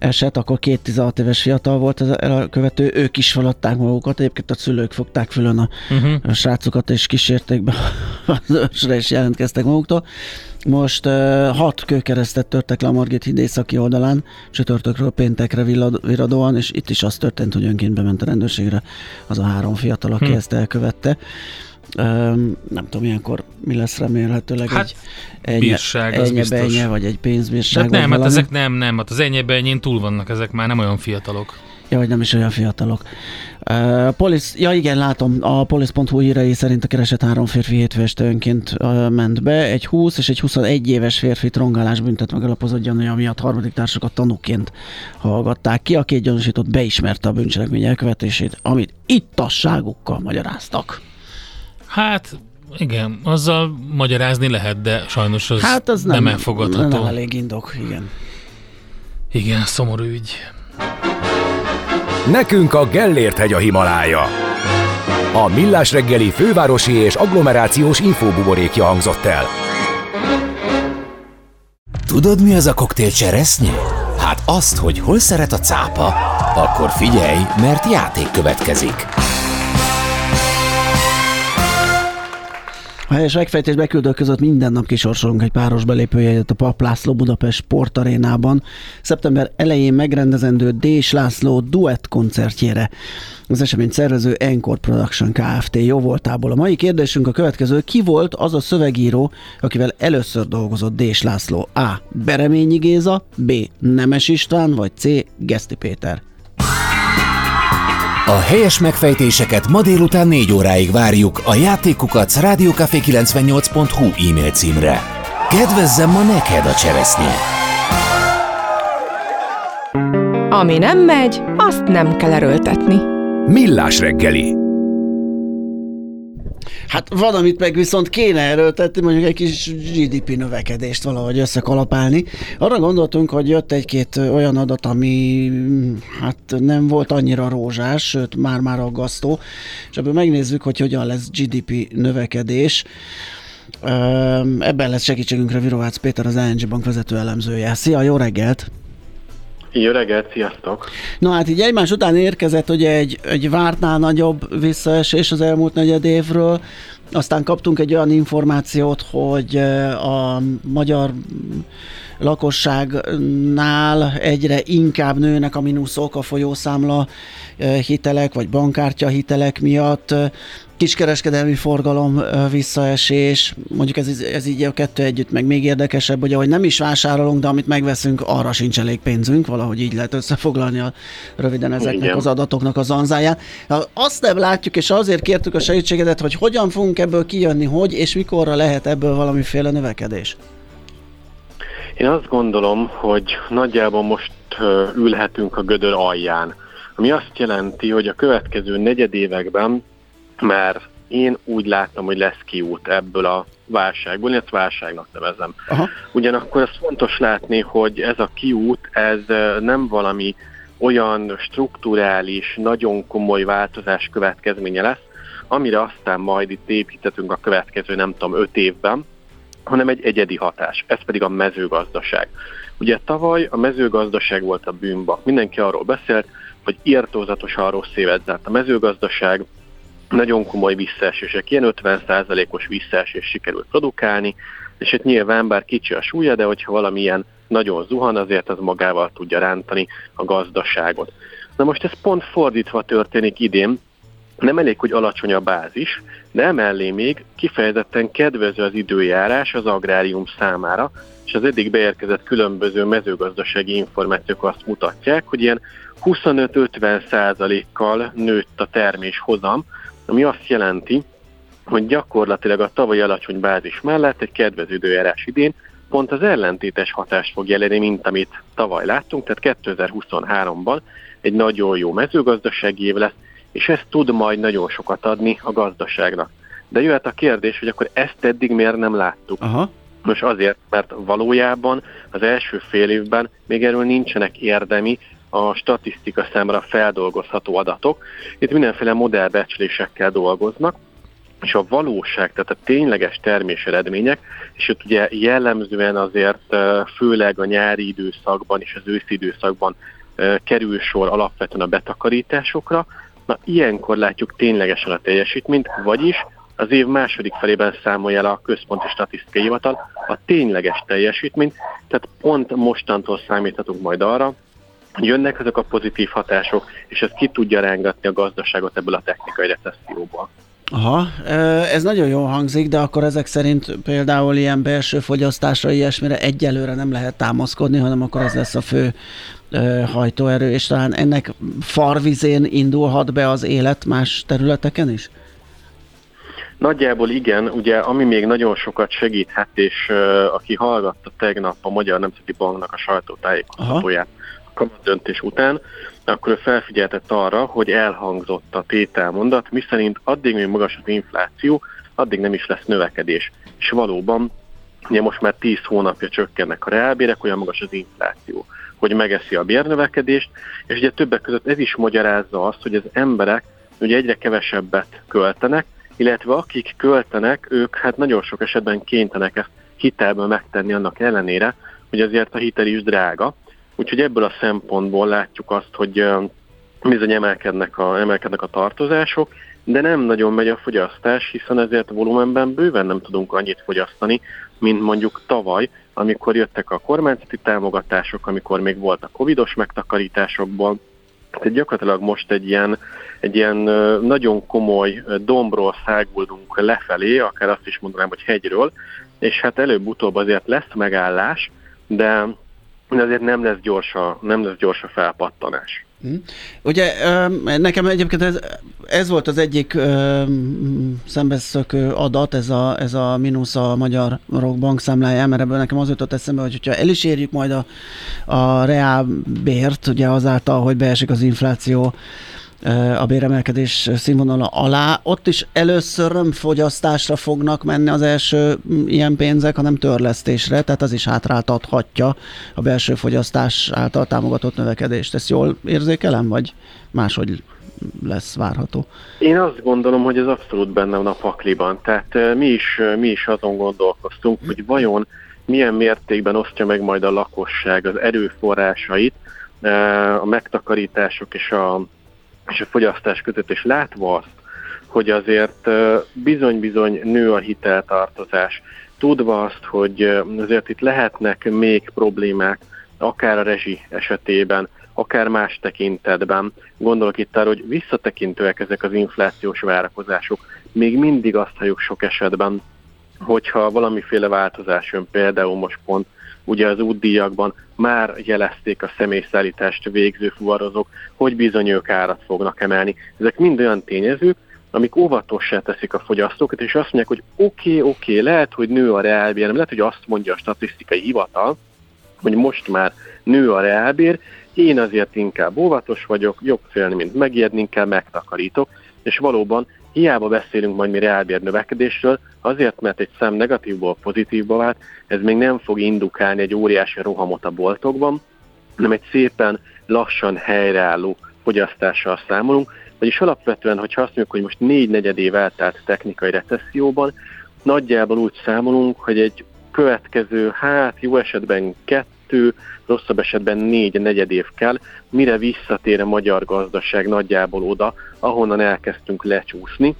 eset, akkor két 16 éves fiatal volt az elkövető, ők is feladták magukat, egyébként a szülők fogták fülön a, uh-huh. a srácokat, és kísérték be az ősre, és jelentkeztek maguktól. Most uh, hat kőkeresztet törtek le a Margit híd északi oldalán, csütörtökről péntekre viradóan, és itt is az történt, hogy önként bement a rendőrségre az a három fiatal, aki hmm. ezt elkövette. Nem tudom, ilyenkor mi lesz remélhetőleg hát, egy bírság, ennyi, vagy egy pénzbírság. De nem, hát ezek nem, nem, hát az ennyi túl vannak, ezek már nem olyan fiatalok. Ja, hogy nem is olyan fiatalok. Uh, polisz, ja igen, látom, a polisz.hu hírei szerint a keresett három férfi hétfő este önként uh, ment be. Egy 20 és egy 21 éves férfi trongálás büntet megalapozott gyanúja miatt harmadik társakat tanúként hallgatták ki. A két gyanúsított beismerte a bűncselekmény elkövetését, amit ittasságukkal magyaráztak. Hát igen, azzal magyarázni lehet, de sajnos az, hát az nem, nem elfogadható. Nem elég indok, igen. Igen, szomorú ügy. Nekünk a Gellért hegy a Himalája. A Millás reggeli fővárosi és agglomerációs infóbuborékja hangzott el. Tudod, mi az a koktél cseresznye? Hát azt, hogy hol szeret a cápa, akkor figyelj, mert játék következik. A helyes megfejtés beküldők között minden nap kisorsolunk egy páros belépőjegyet a Pap László Budapest Sportarénában. Szeptember elején megrendezendő Dés László duett koncertjére. Az esemény szervező Encore Production Kft. jó voltából. A mai kérdésünk a következő. Ki volt az a szövegíró, akivel először dolgozott Dés László? A. Bereményi Géza, B. Nemes István, vagy C. Geszti Péter? A helyes megfejtéseket ma délután 4 óráig várjuk a játékukat rádiókafé98.hu e-mail címre. Kedvezzem ma neked a cseresznye! Ami nem megy, azt nem kell erőltetni. Millás reggeli Hát van, amit meg viszont kéne erőltetni, mondjuk egy kis GDP növekedést valahogy összekalapálni. Arra gondoltunk, hogy jött egy-két olyan adat, ami hát nem volt annyira rózsás, sőt már-már aggasztó, és ebből megnézzük, hogy hogyan lesz GDP növekedés. Ebben lesz segítségünkre Virovácz Péter, az ING Bank vezető elemzője. Szia, jó reggelt! Jó reggelt, sziasztok! Na hát így egymás után érkezett ugye egy, egy vártnál nagyobb visszaesés az elmúlt negyed évről, aztán kaptunk egy olyan információt, hogy a magyar lakosságnál egyre inkább nőnek a mínuszok a folyószámla hitelek, vagy bankkártya hitelek miatt kiskereskedelmi forgalom visszaesés, mondjuk ez, ez így a kettő együtt meg még érdekesebb, hogy ahogy nem is vásárolunk, de amit megveszünk, arra sincs elég pénzünk, valahogy így lehet összefoglalni a, röviden ezeknek Igen. az adatoknak az anzáját. Azt nem látjuk, és azért kértük a segítségedet, hogy hogyan fogunk ebből kijönni, hogy és mikorra lehet ebből valamiféle növekedés. Én azt gondolom, hogy nagyjából most ülhetünk a gödör alján, ami azt jelenti, hogy a következő negyedévekben mert én úgy látom, hogy lesz kiút ebből a válságból, én ezt válságnak nevezem. Aha. Ugyanakkor az fontos látni, hogy ez a kiút, ez nem valami olyan strukturális, nagyon komoly változás következménye lesz, amire aztán majd itt építetünk a következő, nem tudom, öt évben, hanem egy egyedi hatás, ez pedig a mezőgazdaság. Ugye tavaly a mezőgazdaság volt a bűnbak. Mindenki arról beszélt, hogy írtózatosan rossz évet zárt a mezőgazdaság, nagyon komoly visszaesések, ilyen 50%-os visszaesés sikerült produkálni, és itt nyilván bár kicsi a súlya, de hogyha valamilyen nagyon zuhan, azért az magával tudja rántani a gazdaságot. Na most ez pont fordítva történik idén, nem elég, hogy alacsony a bázis, de emellé még kifejezetten kedvező az időjárás az agrárium számára, és az eddig beérkezett különböző mezőgazdasági információk azt mutatják, hogy ilyen 25-50 százalékkal nőtt a termés hozam, ami azt jelenti, hogy gyakorlatilag a tavalyi alacsony bázis mellett egy kedvező időjárás idén pont az ellentétes hatást fog jelenni, mint amit tavaly láttunk, tehát 2023-ban egy nagyon jó mezőgazdasági év lesz, és ez tud majd nagyon sokat adni a gazdaságnak. De jöhet a kérdés, hogy akkor ezt eddig miért nem láttuk. Aha. Most azért, mert valójában az első fél évben még erről nincsenek érdemi, a statisztika számára feldolgozható adatok. Itt mindenféle modellbecslésekkel dolgoznak, és a valóság, tehát a tényleges termés eredmények, és ott ugye jellemzően azért főleg a nyári időszakban és az őszi időszakban kerül sor alapvetően a betakarításokra, na ilyenkor látjuk ténylegesen a teljesítményt, vagyis az év második felében számolja el a Központi Statisztikai Hivatal a tényleges teljesítményt, tehát pont mostantól számíthatunk majd arra, hogy jönnek ezek a pozitív hatások, és ez ki tudja rángatni a gazdaságot ebből a technikai recesszióból. Aha, ez nagyon jól hangzik, de akkor ezek szerint például ilyen belső fogyasztásra, ilyesmire egyelőre nem lehet támaszkodni, hanem akkor ez lesz a fő hajtóerő, és talán ennek farvizén indulhat be az élet más területeken is? Nagyjából igen, ugye ami még nagyon sokat segíthet, és uh, aki hallgatta tegnap a Magyar Nemzeti Banknak a sajtótájékoztatóját a döntés után, akkor ő felfigyeltett arra, hogy elhangzott a tételmondat, miszerint addig, még magas az infláció, addig nem is lesz növekedés. És valóban, ugye most már 10 hónapja csökkennek a reálbérek, olyan magas az infláció, hogy megeszi a bérnövekedést, és ugye többek között ez is magyarázza azt, hogy az emberek ugye egyre kevesebbet költenek, illetve akik költenek, ők hát nagyon sok esetben kénytenek ezt hitelből megtenni annak ellenére, hogy azért a hitel is drága. Úgyhogy ebből a szempontból látjuk azt, hogy bizony emelkednek a, emelkednek a tartozások, de nem nagyon megy a fogyasztás, hiszen ezért volumenben bőven nem tudunk annyit fogyasztani, mint mondjuk tavaly, amikor jöttek a kormányzati támogatások, amikor még volt a covidos megtakarításokból, tehát gyakorlatilag most egy ilyen, egy ilyen nagyon komoly dombról száguldunk lefelé, akár azt is mondanám, hogy hegyről, és hát előbb-utóbb azért lesz megállás, de azért nem lesz gyors a, nem lesz gyors a felpattanás. Hm. Ugye nekem egyébként ez, ez volt az egyik szembeszökő adat, ez a, ez a mínusz a Magyar Rockbank számláján, mert ebből nekem az jutott eszembe, hogy ha el is érjük majd a, a reálbért, ugye azáltal, hogy beesik az infláció a béremelkedés színvonala alá. Ott is először nem fogyasztásra fognak menni az első ilyen pénzek, hanem törlesztésre, tehát az is hátráltathatja a belső fogyasztás által támogatott növekedést. Ezt jól érzékelem, vagy máshogy lesz várható? Én azt gondolom, hogy ez abszolút benne van a pakliban. Tehát mi is, mi is azon gondolkoztunk, hogy vajon milyen mértékben osztja meg majd a lakosság az erőforrásait, a megtakarítások és a és a fogyasztás között, és látva azt, hogy azért bizony-bizony nő a hiteltartozás, tudva azt, hogy azért itt lehetnek még problémák, akár a rezsi esetében, akár más tekintetben. Gondolok itt arra, hogy visszatekintőek ezek az inflációs várakozások. Még mindig azt halljuk sok esetben, hogyha valamiféle változás jön, például most pont ugye az útdíjakban már jelezték a személyszállítást végző fuvarozók, hogy bizony ők árat fognak emelni. Ezek mind olyan tényezők, amik óvatossá teszik a fogyasztókat, és azt mondják, hogy oké, okay, oké, okay, lehet, hogy nő a reálbér, lehet, hogy azt mondja a statisztikai hivatal, hogy most már nő a reálbér, én azért inkább óvatos vagyok, jobb félni, mint megijedni, inkább megtakarítok, és valóban hiába beszélünk majd mi reálbér növekedésről, azért, mert egy szem negatívból pozitívba vált, ez még nem fog indukálni egy óriási rohamot a boltokban, hanem egy szépen lassan helyreálló fogyasztással számolunk, vagyis alapvetően, hogyha azt mondjuk, hogy most négy negyed év eltelt technikai recesszióban, nagyjából úgy számolunk, hogy egy következő, hát jó esetben kettő, rosszabb esetben négy negyed év kell, mire visszatér a magyar gazdaság nagyjából oda, ahonnan elkezdtünk lecsúszni,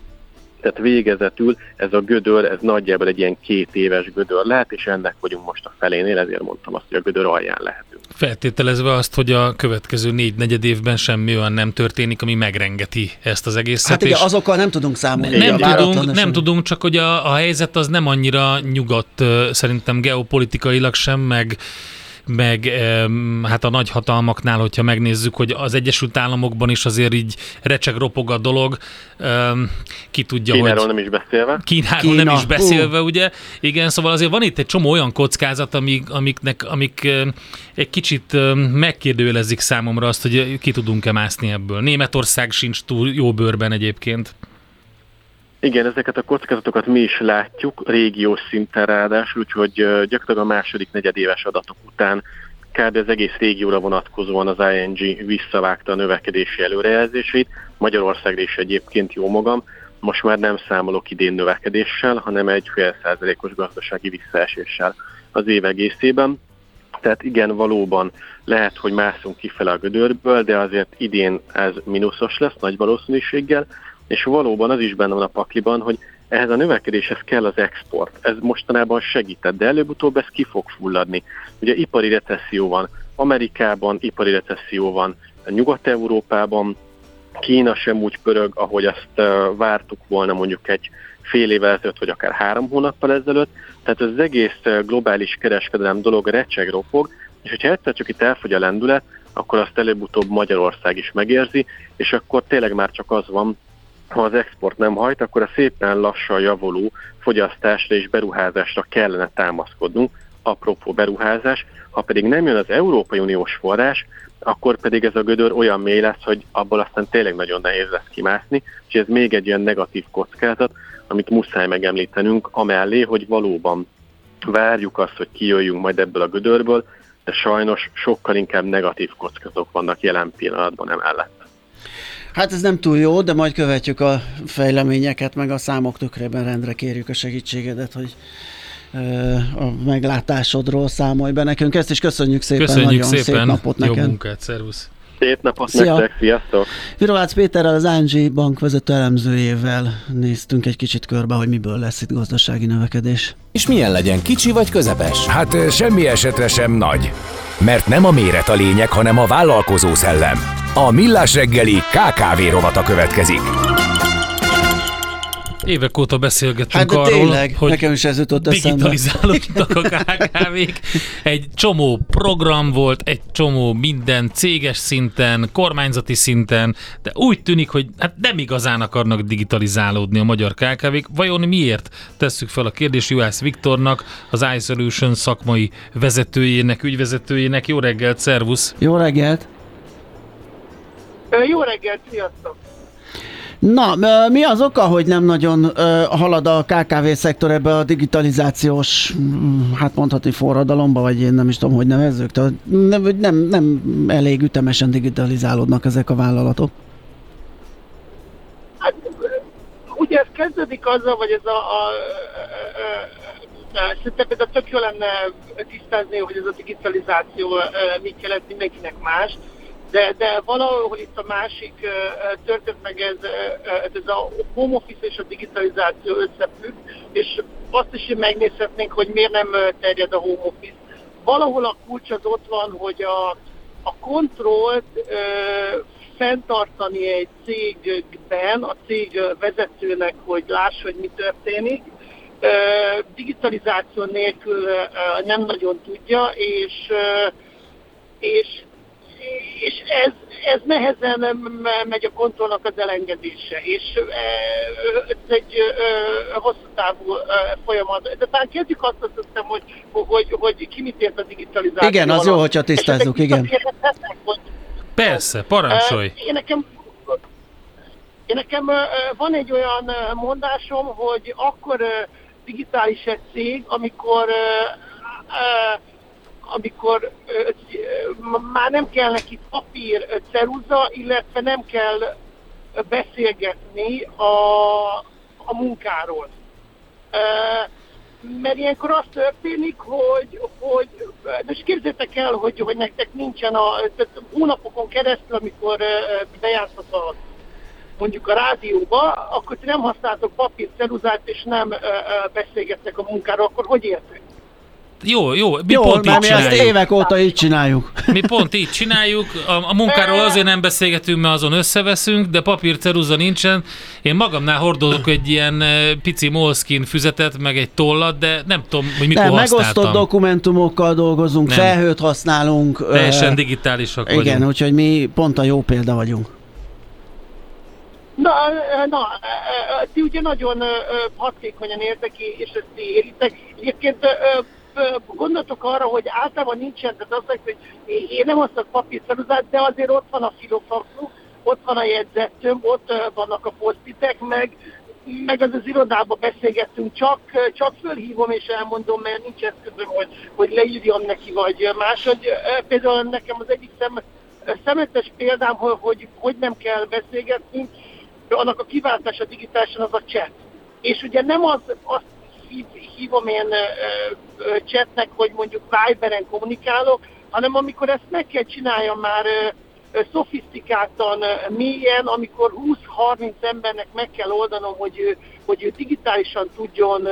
Tehát végezetül ez a gödör, ez nagyjából egy ilyen két éves gödör lehet, és ennek vagyunk most a felénél, ezért mondtam azt, hogy a gödör alján lehetünk. Feltételezve azt, hogy a következő négy negyed évben semmi olyan nem történik, ami megrengeti ezt az egészet. Hát és azokkal nem tudunk számolni. nem, tudunk, nem tudunk, csak hogy a, a helyzet az nem annyira nyugodt szerintem geopolitikailag sem, meg meg hát a nagyhatalmaknál, hogyha megnézzük, hogy az Egyesült Államokban is azért így recseg ropog a dolog, ki tudja, Kínáról hogy... nem is beszélve. Kínáról Kína, nem is beszélve, ugye? Igen, szóval azért van itt egy csomó olyan kockázat, amik, amiknek, amik egy kicsit megkérdőjelezik számomra azt, hogy ki tudunk-e mászni ebből. Németország sincs túl jó bőrben egyébként. Igen, ezeket a kockázatokat mi is látjuk, régiós szinten ráadásul, úgyhogy gyakorlatilag a második negyedéves adatok után kb. az egész régióra vonatkozóan az ING visszavágta a növekedési előrejelzéseit, Magyarországra is egyébként jó magam, most már nem számolok idén növekedéssel, hanem egy fél százalékos gazdasági visszaeséssel az év egészében. Tehát igen, valóban lehet, hogy mászunk kifele a gödörből, de azért idén ez mínuszos lesz nagy valószínűséggel, és valóban az is benne van a pakliban, hogy ehhez a növekedéshez kell az export. Ez mostanában segített, de előbb-utóbb ez ki fog fulladni. Ugye ipari recesszió van Amerikában, ipari recesszió van Nyugat-Európában, Kína sem úgy pörög, ahogy azt vártuk volna mondjuk egy fél évvel ezelőtt, vagy akár három hónappal ezelőtt. Tehát az egész globális kereskedelem dolog recseg, ropog, és hogyha egyszer csak itt elfogy a lendület, akkor azt előbb-utóbb Magyarország is megérzi, és akkor tényleg már csak az van, ha az export nem hajt, akkor a szépen lassan javuló fogyasztásra és beruházásra kellene támaszkodnunk, apropó beruházás, ha pedig nem jön az Európai Uniós forrás, akkor pedig ez a gödör olyan mély lesz, hogy abból aztán tényleg nagyon nehéz lesz kimászni, és ez még egy ilyen negatív kockázat, amit muszáj megemlítenünk, amellé, hogy valóban várjuk azt, hogy kijöjjünk majd ebből a gödörből, de sajnos sokkal inkább negatív kockázatok vannak jelen pillanatban emellett. Hát ez nem túl jó, de majd követjük a fejleményeket, meg a számok tükrében rendre kérjük a segítségedet, hogy a meglátásodról számolj be nekünk. Ezt is köszönjük szépen, Köszönjük nagyon szépen, szép napot jó neked. munkát, szervusz! Szép napot Szia! nektek, sziasztok! Virolácz Péterrel, az ING bank vezető elemzőjével néztünk egy kicsit körbe, hogy miből lesz itt gazdasági növekedés. És milyen legyen, kicsi vagy közepes? Hát semmi esetre sem nagy. Mert nem a méret a lényeg, hanem a vállalkozó szellem. A Millás reggeli KKV rovata következik. Évek óta beszélgettünk Hát arról, tényleg, hogy nekem is ez jutott digitalizálódtak a KKV-k. Egy csomó program volt, egy csomó minden céges szinten, kormányzati szinten, de úgy tűnik, hogy hát nem igazán akarnak digitalizálódni a magyar KKV-k. Vajon miért? Tesszük fel a kérdést Juhász Viktornak, az iSolution szakmai vezetőjének, ügyvezetőjének. Jó reggelt, szervusz! Jó reggelt! Jó reggelt, sziasztok! Na, mi az oka, hogy nem nagyon halad a KKV-szektor ebbe a digitalizációs, mm, hát mondhatni forradalomba, vagy én nem is tudom, hogy nevezzük, tehát nem, nem, nem elég ütemesen digitalizálódnak ezek a vállalatok. Hát, ugye ez kezdődik azzal, hogy ez a, a, a, a, szerintem ez a tök jó lenne tisztázni, hogy ez a digitalizáció mit jelent mindenkinek más, de, de valahol itt a másik ö, történt meg ez, ö, ez a home office és a digitalizáció összefügg, és azt is megnézhetnénk, hogy miért nem terjed a home office. Valahol a kulcs az ott van, hogy a, a kontrollt ö, fenntartani egy cégben, a cég vezetőnek, hogy lássa, hogy mi történik, digitalizáció nélkül nem nagyon tudja, és, és és ez, ez nehezen me- megy a kontrollnak az elengedése, és ez egy hosszú távú folyamat. De talán kezdjük azt, azt hiszem, hogy, hogy, hogy ki mit ért a digitalizáció Igen, az jó, hogyha tisztázzuk, igen. hogy Persze, parancsolj! Én nekem, én nekem van egy olyan mondásom, hogy akkor digitális egy cég, amikor amikor ö, ö, már nem kell neki papír, ceruza, illetve nem kell beszélgetni a, a munkáról. Ö, mert ilyenkor az történik, hogy, hogy most képzeljétek el, hogy, hogy nektek nincsen a, tehát hónapokon keresztül, amikor bejársz a mondjuk a rádióba, akkor ti nem használtok papír, ceruzát, és nem beszélgettek a munkáról, akkor hogy értek? Jó, jó, mi Jó, pont így mi ezt csináljuk. évek óta így csináljuk. Mi pont így csináljuk. A, a munkáról azért nem beszélgetünk, mert azon összeveszünk, de papír ceruza nincsen. Én magamnál hordozok egy ilyen eh, pici moleskin füzetet, meg egy tollat, de nem tudom, hogy mikor Nem, megosztott használtam. dokumentumokkal dolgozunk, Nem. felhőt használunk. Teljesen digitálisak Igen, vagyunk. úgyhogy mi pont a jó példa vagyunk. Na, ö, na, ö, ö, ti ugye nagyon hatékonyan értek, és ezt ti éritek. Egyébként gondoltok arra, hogy általában nincsen, tehát azt mondjuk, hogy én nem hoztak papírceruzát, de azért ott van a filofaxu, ott van a jegyzettöm, ott vannak a posztitek, meg meg az az irodába beszélgettünk, csak, csak fölhívom és elmondom, mert nincs eszközöm, hogy, hogy leírjam neki, vagy máshogy. Például nekem az egyik szem, szemetes példám, hogy, hogy, hogy nem kell beszélgetni, annak a kiváltása digitálisan az a chat. És ugye nem az, azt hív, hívom én chatnek, hogy mondjuk Viberen kommunikálok, hanem amikor ezt meg kell csináljam már szofisztikáltan, mélyen, amikor 20-30 embernek meg kell oldanom, hogy ő, hogy ő digitálisan tudjon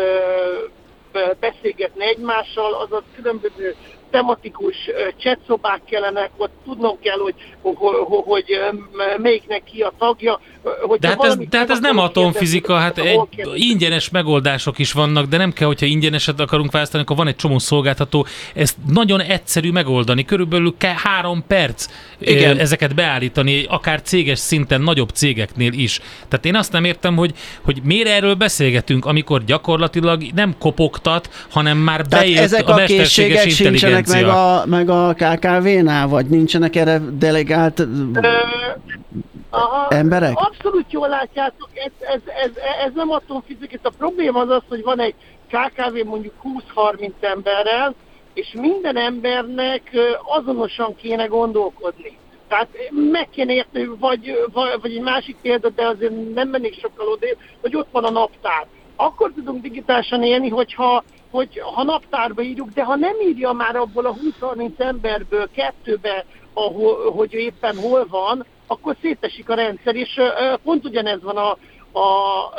beszélgetni egymással, azaz különböző tematikus ö, chatszobák kellenek, ott tudnom kell, hogy, hogy, hogy, hogy melyiknek ki a tagja. ö, hogyha De hát ez, de hát ez nem atomfizika, hát egy, ingyenes megoldások is vannak, de nem kell, hogyha ingyeneset akarunk választani, akkor van egy csomó szolgáltató. Ezt nagyon egyszerű megoldani, körülbelül kell három perc Igen. Ezeket beállítani, akár céges szinten, nagyobb cégeknél is. Tehát én azt nem értem, hogy, hogy miért erről beszélgetünk, amikor gyakorlatilag nem kopogtat, hanem már Tehát bejött ezek a a mesterséges készségek sincsenek meg a, meg a KKV-nál, vagy nincsenek erre delegált Ö, aha, emberek? Abszolút jól látjátok, ez, ez, ez, ez nem atomfizika. A probléma az az, hogy van egy KKV mondjuk 20-30 emberrel, és minden embernek azonosan kéne gondolkodni. Tehát meg kéne érteni, vagy, vagy, vagy egy másik példa, de azért nem mennék sokkal odébb, hogy ott van a naptár. Akkor tudunk digitálisan élni, hogyha hogy ha naptárba írjuk, de ha nem írja már abból a 20-30 emberből kettőbe, ahol, hogy éppen hol van, akkor szétesik a rendszer, és pont ugyanez van a, a,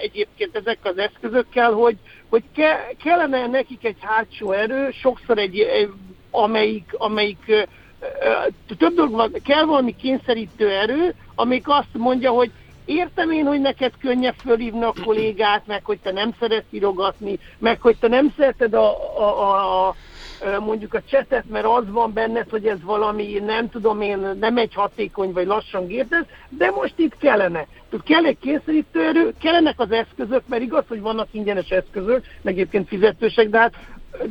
egyébként ezekkel az eszközökkel, hogy, hogy ke, kellene nekik egy hátsó erő, sokszor egy, amelyik, amelyik több dolog van, kell valami kényszerítő erő, amelyik azt mondja, hogy értem én, hogy neked könnyebb fölhívni a kollégát, meg hogy te nem szeretsz írogatni, meg hogy te nem szereted a, a, a, a mondjuk a csetet, mert az van benned, hogy ez valami, nem tudom én, nem egy hatékony vagy lassan gépez, de most itt kellene. Tehát kell egy kényszerítő erő, kellenek az eszközök, mert igaz, hogy vannak ingyenes eszközök, meg egyébként fizetősek, de hát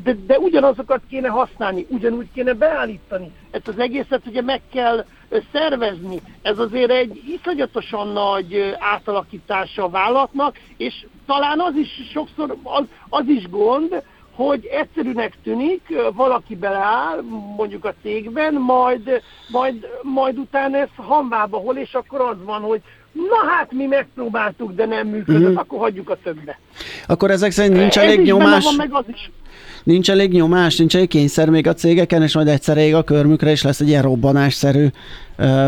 de, de ugyanazokat kéne használni, ugyanúgy kéne beállítani. Ezt az egészet ugye meg kell szervezni. Ez azért egy iszonyatosan nagy átalakítása a vállalatnak, és talán az is sokszor, az, az is gond, hogy egyszerűnek tűnik, valaki beleáll, mondjuk a cégben, majd, majd, majd utána ez hamvába hol, és akkor az van, hogy na hát mi megpróbáltuk, de nem működött, uh-huh. akkor hagyjuk a többbe. Akkor ezek szerint nincs Ez elég nyomás, Van, meg az is. Nincs elég nyomás, nincs elég kényszer még a cégeken, és majd egyszer ég a körmükre, és lesz egy ilyen robbanásszerű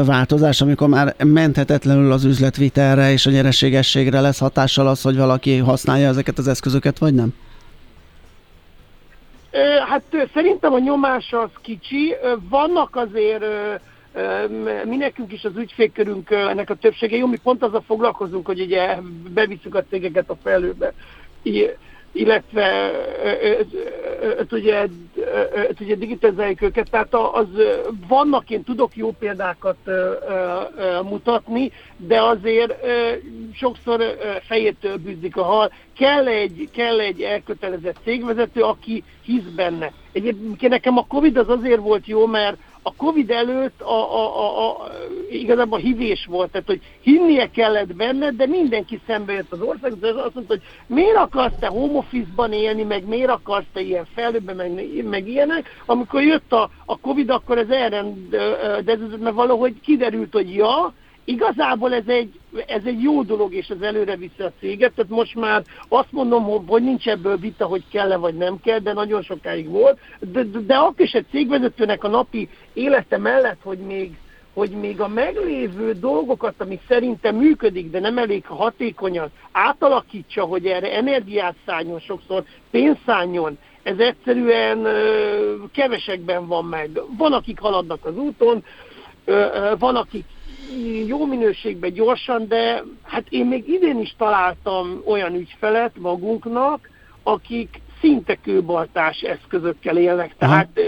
változás, amikor már menthetetlenül az üzletvitelre és a nyereségességre lesz hatással az, hogy valaki használja ezeket az eszközöket, vagy nem? Hát szerintem a nyomás az kicsi. Vannak azért mi nekünk is az ügyfélkörünk ennek a többsége jó, mi pont azzal foglalkozunk, hogy ugye bevisszük a cégeket a felőbe. Illetve ö, ö, ö, ö, ugye, ö, ö, ugye digitalizáljuk őket, tehát az vannak, én tudok jó példákat mutatni, de azért sokszor fejétől bűzik a hal. Kell egy, kell egy elkötelezett cégvezető, aki hisz benne. Egyébként nekem a Covid az azért volt jó, mert a Covid előtt a, a, a, a, igazából hívés volt, tehát hogy hinnie kellett benne, de mindenki szembe jött az ország, de azt mondta, hogy miért akarsz te home office-ban élni, meg miért akarsz te ilyen felőben, meg, meg ilyenek. Amikor jött a, a Covid, akkor ez elrendeződött, mert valahogy kiderült, hogy ja, Igazából ez egy, ez egy jó dolog, és ez előre viszi a céget, tehát most már azt mondom, hogy- nincs ebből vita, hogy kell-e vagy nem kell, de nagyon sokáig volt, de, de, de akkor is egy cégvezetőnek a napi élete mellett, hogy még hogy még a meglévő dolgokat, ami szerintem működik, de nem elég hatékonyan, átalakítsa, hogy erre energiát szálljon sokszor, pénzt szálljon, ez egyszerűen ö, kevesekben van meg. Van, akik haladnak az úton, ö, ö, van, akik jó minőségben gyorsan, de hát én még idén is találtam olyan ügyfelet magunknak, akik szinte kőbaltás eszközökkel élnek. Tehát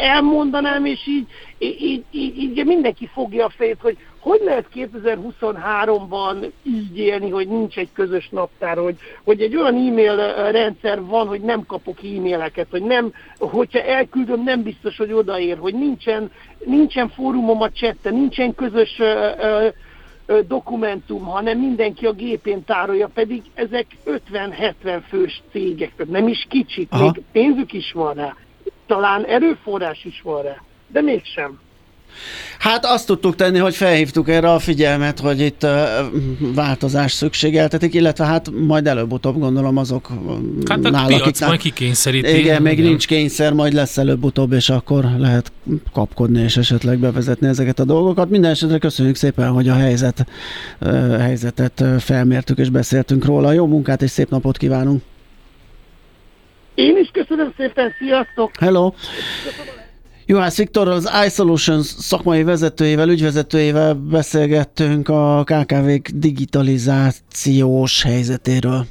elmondanám, és így, így, így, így mindenki fogja a fejét, hogy hogy lehet 2023-ban így élni, hogy nincs egy közös naptár, hogy, hogy egy olyan e-mail rendszer van, hogy nem kapok e-maileket, hogy nem, hogyha elküldöm, nem biztos, hogy odaér, hogy nincsen, nincsen fórumom a chatten, nincsen közös ö, ö, dokumentum, hanem mindenki a gépén tárolja, pedig ezek 50-70 fős cégek, nem is kicsik, Aha. még pénzük is van rá, talán erőforrás is van rá, de mégsem. Hát azt tudtuk tenni, hogy felhívtuk erre a figyelmet, hogy itt változás szükségeltetik, illetve hát majd előbb-utóbb gondolom azok Hát a nál, piac akiknál- majd kikényszeríti. Igen, még nincs kényszer, majd lesz előbb-utóbb, és akkor lehet kapkodni és esetleg bevezetni ezeket a dolgokat. Minden esetre köszönjük szépen, hogy a helyzet, helyzetet felmértük és beszéltünk róla. Jó munkát és szép napot kívánunk! Én is köszönöm szépen, sziasztok! Hello! Juhász Viktorral, az iSolutions szakmai vezetőjével, ügyvezetőjével beszélgettünk a KKV-k digitalizációs helyzetéről.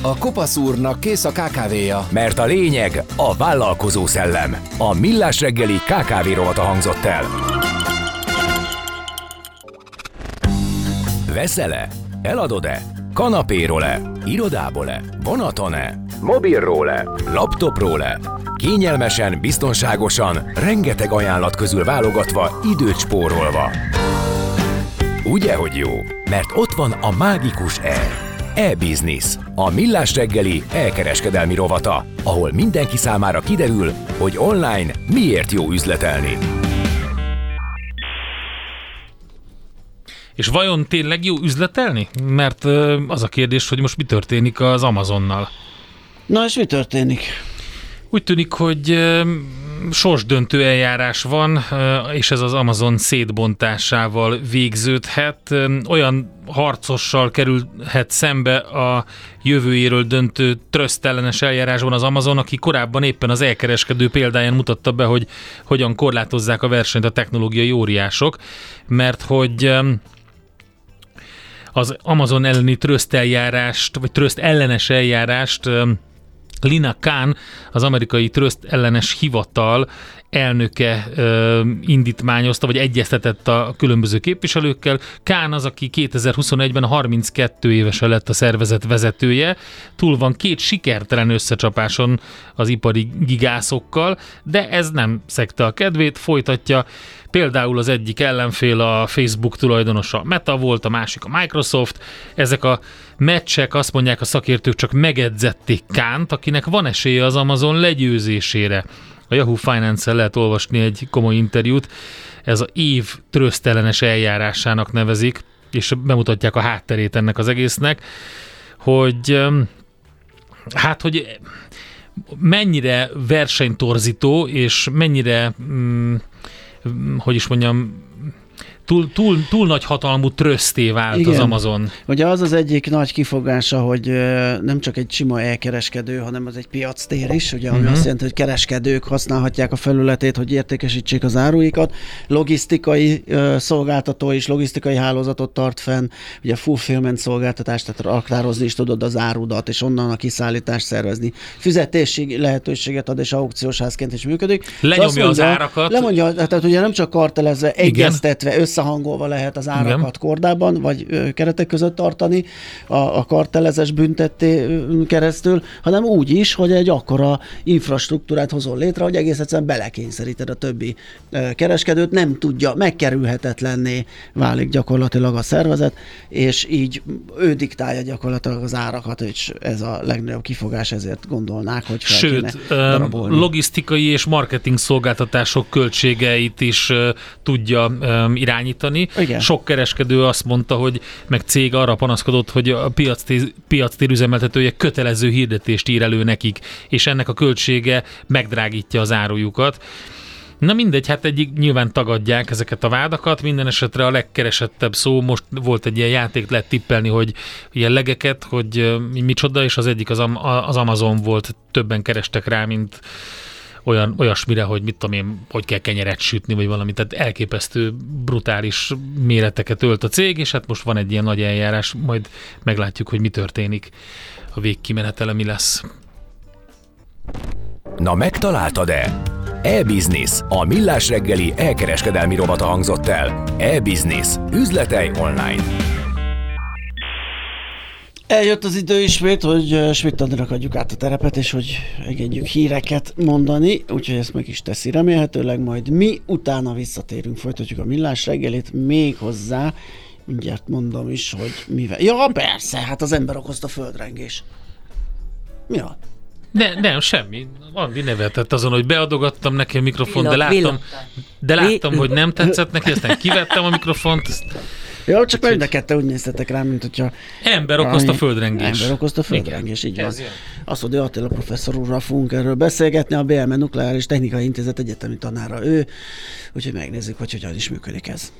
A Kopasz úrnak kész a kávéja. Mert a lényeg a vállalkozó szellem. A Millás reggeli KKV rovata hangzott el. Veszel-e? Eladod-e? Kanapéról-e? Irodából-e? Vonaton-e? Mobilról-e? Laptopról-e? Kényelmesen, biztonságosan, rengeteg ajánlat közül válogatva, időt spórolva. Ugye, hogy jó? Mert ott van a mágikus E. E-Business, a millás reggeli elkereskedelmi rovata, ahol mindenki számára kiderül, hogy online miért jó üzletelni. És vajon tényleg jó üzletelni? Mert az a kérdés, hogy most mi történik az Amazonnal. Na és mi történik? Úgy tűnik, hogy sorsdöntő eljárás van, és ez az Amazon szétbontásával végződhet. Olyan harcossal kerülhet szembe a jövőjéről döntő trösztellenes eljárásban az Amazon, aki korábban éppen az elkereskedő példáján mutatta be, hogy hogyan korlátozzák a versenyt a technológiai óriások, mert hogy az Amazon elleni tröszt eljárást, vagy tröszt ellenes eljárást Lina Khan, az amerikai tröszt ellenes hivatal elnöke ö, indítmányozta, vagy egyeztetett a különböző képviselőkkel. Kán az, aki 2021-ben 32 évesen lett a szervezet vezetője, túl van két sikertelen összecsapáson az ipari gigászokkal, de ez nem szekte a kedvét, folytatja. Például az egyik ellenfél a Facebook tulajdonosa Meta volt, a másik a Microsoft. Ezek a meccsek, azt mondják a szakértők, csak megedzették Kánt, akinek van esélye az Amazon legyőzésére. A Yahoo Finance-el lehet olvasni egy komoly interjút. Ez a év trösztelenes eljárásának nevezik, és bemutatják a hátterét ennek az egésznek, hogy hát, hogy mennyire versenytorzító, és mennyire, mm, hogy is mondjam, túl, túl, túl nagy hatalmú tröszté vált Igen. az Amazon. Ugye az az egyik nagy kifogása, hogy nem csak egy sima elkereskedő, hanem az egy piactér is, ugye, ami Mhm. azt jelenti, hogy kereskedők használhatják a felületét, hogy értékesítsék az áruikat. Logisztikai ö, szolgáltató is logisztikai hálózatot tart fenn, ugye fulfillment szolgáltatás, tehát raktározni is tudod az árudat, és onnan a kiszállítást szervezni. Fizetési lehetőséget ad, és aukciós házként is működik. Lenyomja mondja- az árakat. Lemondja, tehát ugye nem csak kartelezve, egyeztetve, összehangolva lehet az árakat Igen. kordában, vagy keretek között tartani a, a kartelezes büntetté keresztül, hanem úgy is, hogy egy akkora infrastruktúrát hozol létre, hogy egész egyszerűen belekényszeríted a többi kereskedőt, nem tudja, megkerülhetetlenné válik gyakorlatilag a szervezet, és így ő diktálja gyakorlatilag az árakat, és ez a legnagyobb kifogás, ezért gondolnák, hogy fel Sőt, darabolni. logisztikai és marketing szolgáltatások költségeit is tudja ö, irányítani. Igen. Sok kereskedő azt mondta, hogy meg cég arra panaszkodott, hogy a piac, piactér üzemeltetője kötelező hirdetést ír elő nekik, és ennek a költsége megdrágítja az árujukat. Na mindegy, hát egyik nyilván tagadják ezeket a vádakat, minden esetre a legkeresettebb szó, most volt egy ilyen játék, lehet tippelni, hogy ilyen legeket, hogy micsoda, és az egyik az, az Amazon volt, többen kerestek rá, mint olyan, olyasmire, hogy mit tudom én, hogy kell kenyeret sütni, vagy valami. Tehát elképesztő, brutális méreteket ölt a cég, és hát most van egy ilyen nagy eljárás, majd meglátjuk, hogy mi történik a végkimenetele, mi lesz. Na megtaláltad-e? E-Business, a millás reggeli elkereskedelmi robata hangzott el. E-Business. Üzletei online. Eljött az idő ismét, hogy Schmidt Andrának adjuk át a terepet, és hogy engedjük híreket mondani, úgyhogy ezt meg is teszi remélhetőleg, majd mi utána visszatérünk, folytatjuk a millás reggelit, még hozzá, mindjárt mondom is, hogy mivel. Ja, persze, hát az ember okozta földrengés. Mi van? Ne, nem, semmi. Andi nevetett azon, hogy beadogattam neki a mikrofont, de láttam, de láttam, hogy nem tetszett neki, aztán kivettem a mikrofont. Ezt Ja, csak mind a kettő úgy néztetek rám, mint hogyha... Ember okozta földrengés. Ember okozta földrengés, így van. Azt mondja, Attila professzor úrral fogunk erről beszélgetni, a BLM Nukleáris Technikai Intézet egyetemi tanára ő, úgyhogy megnézzük, hogy hogyan is működik ez.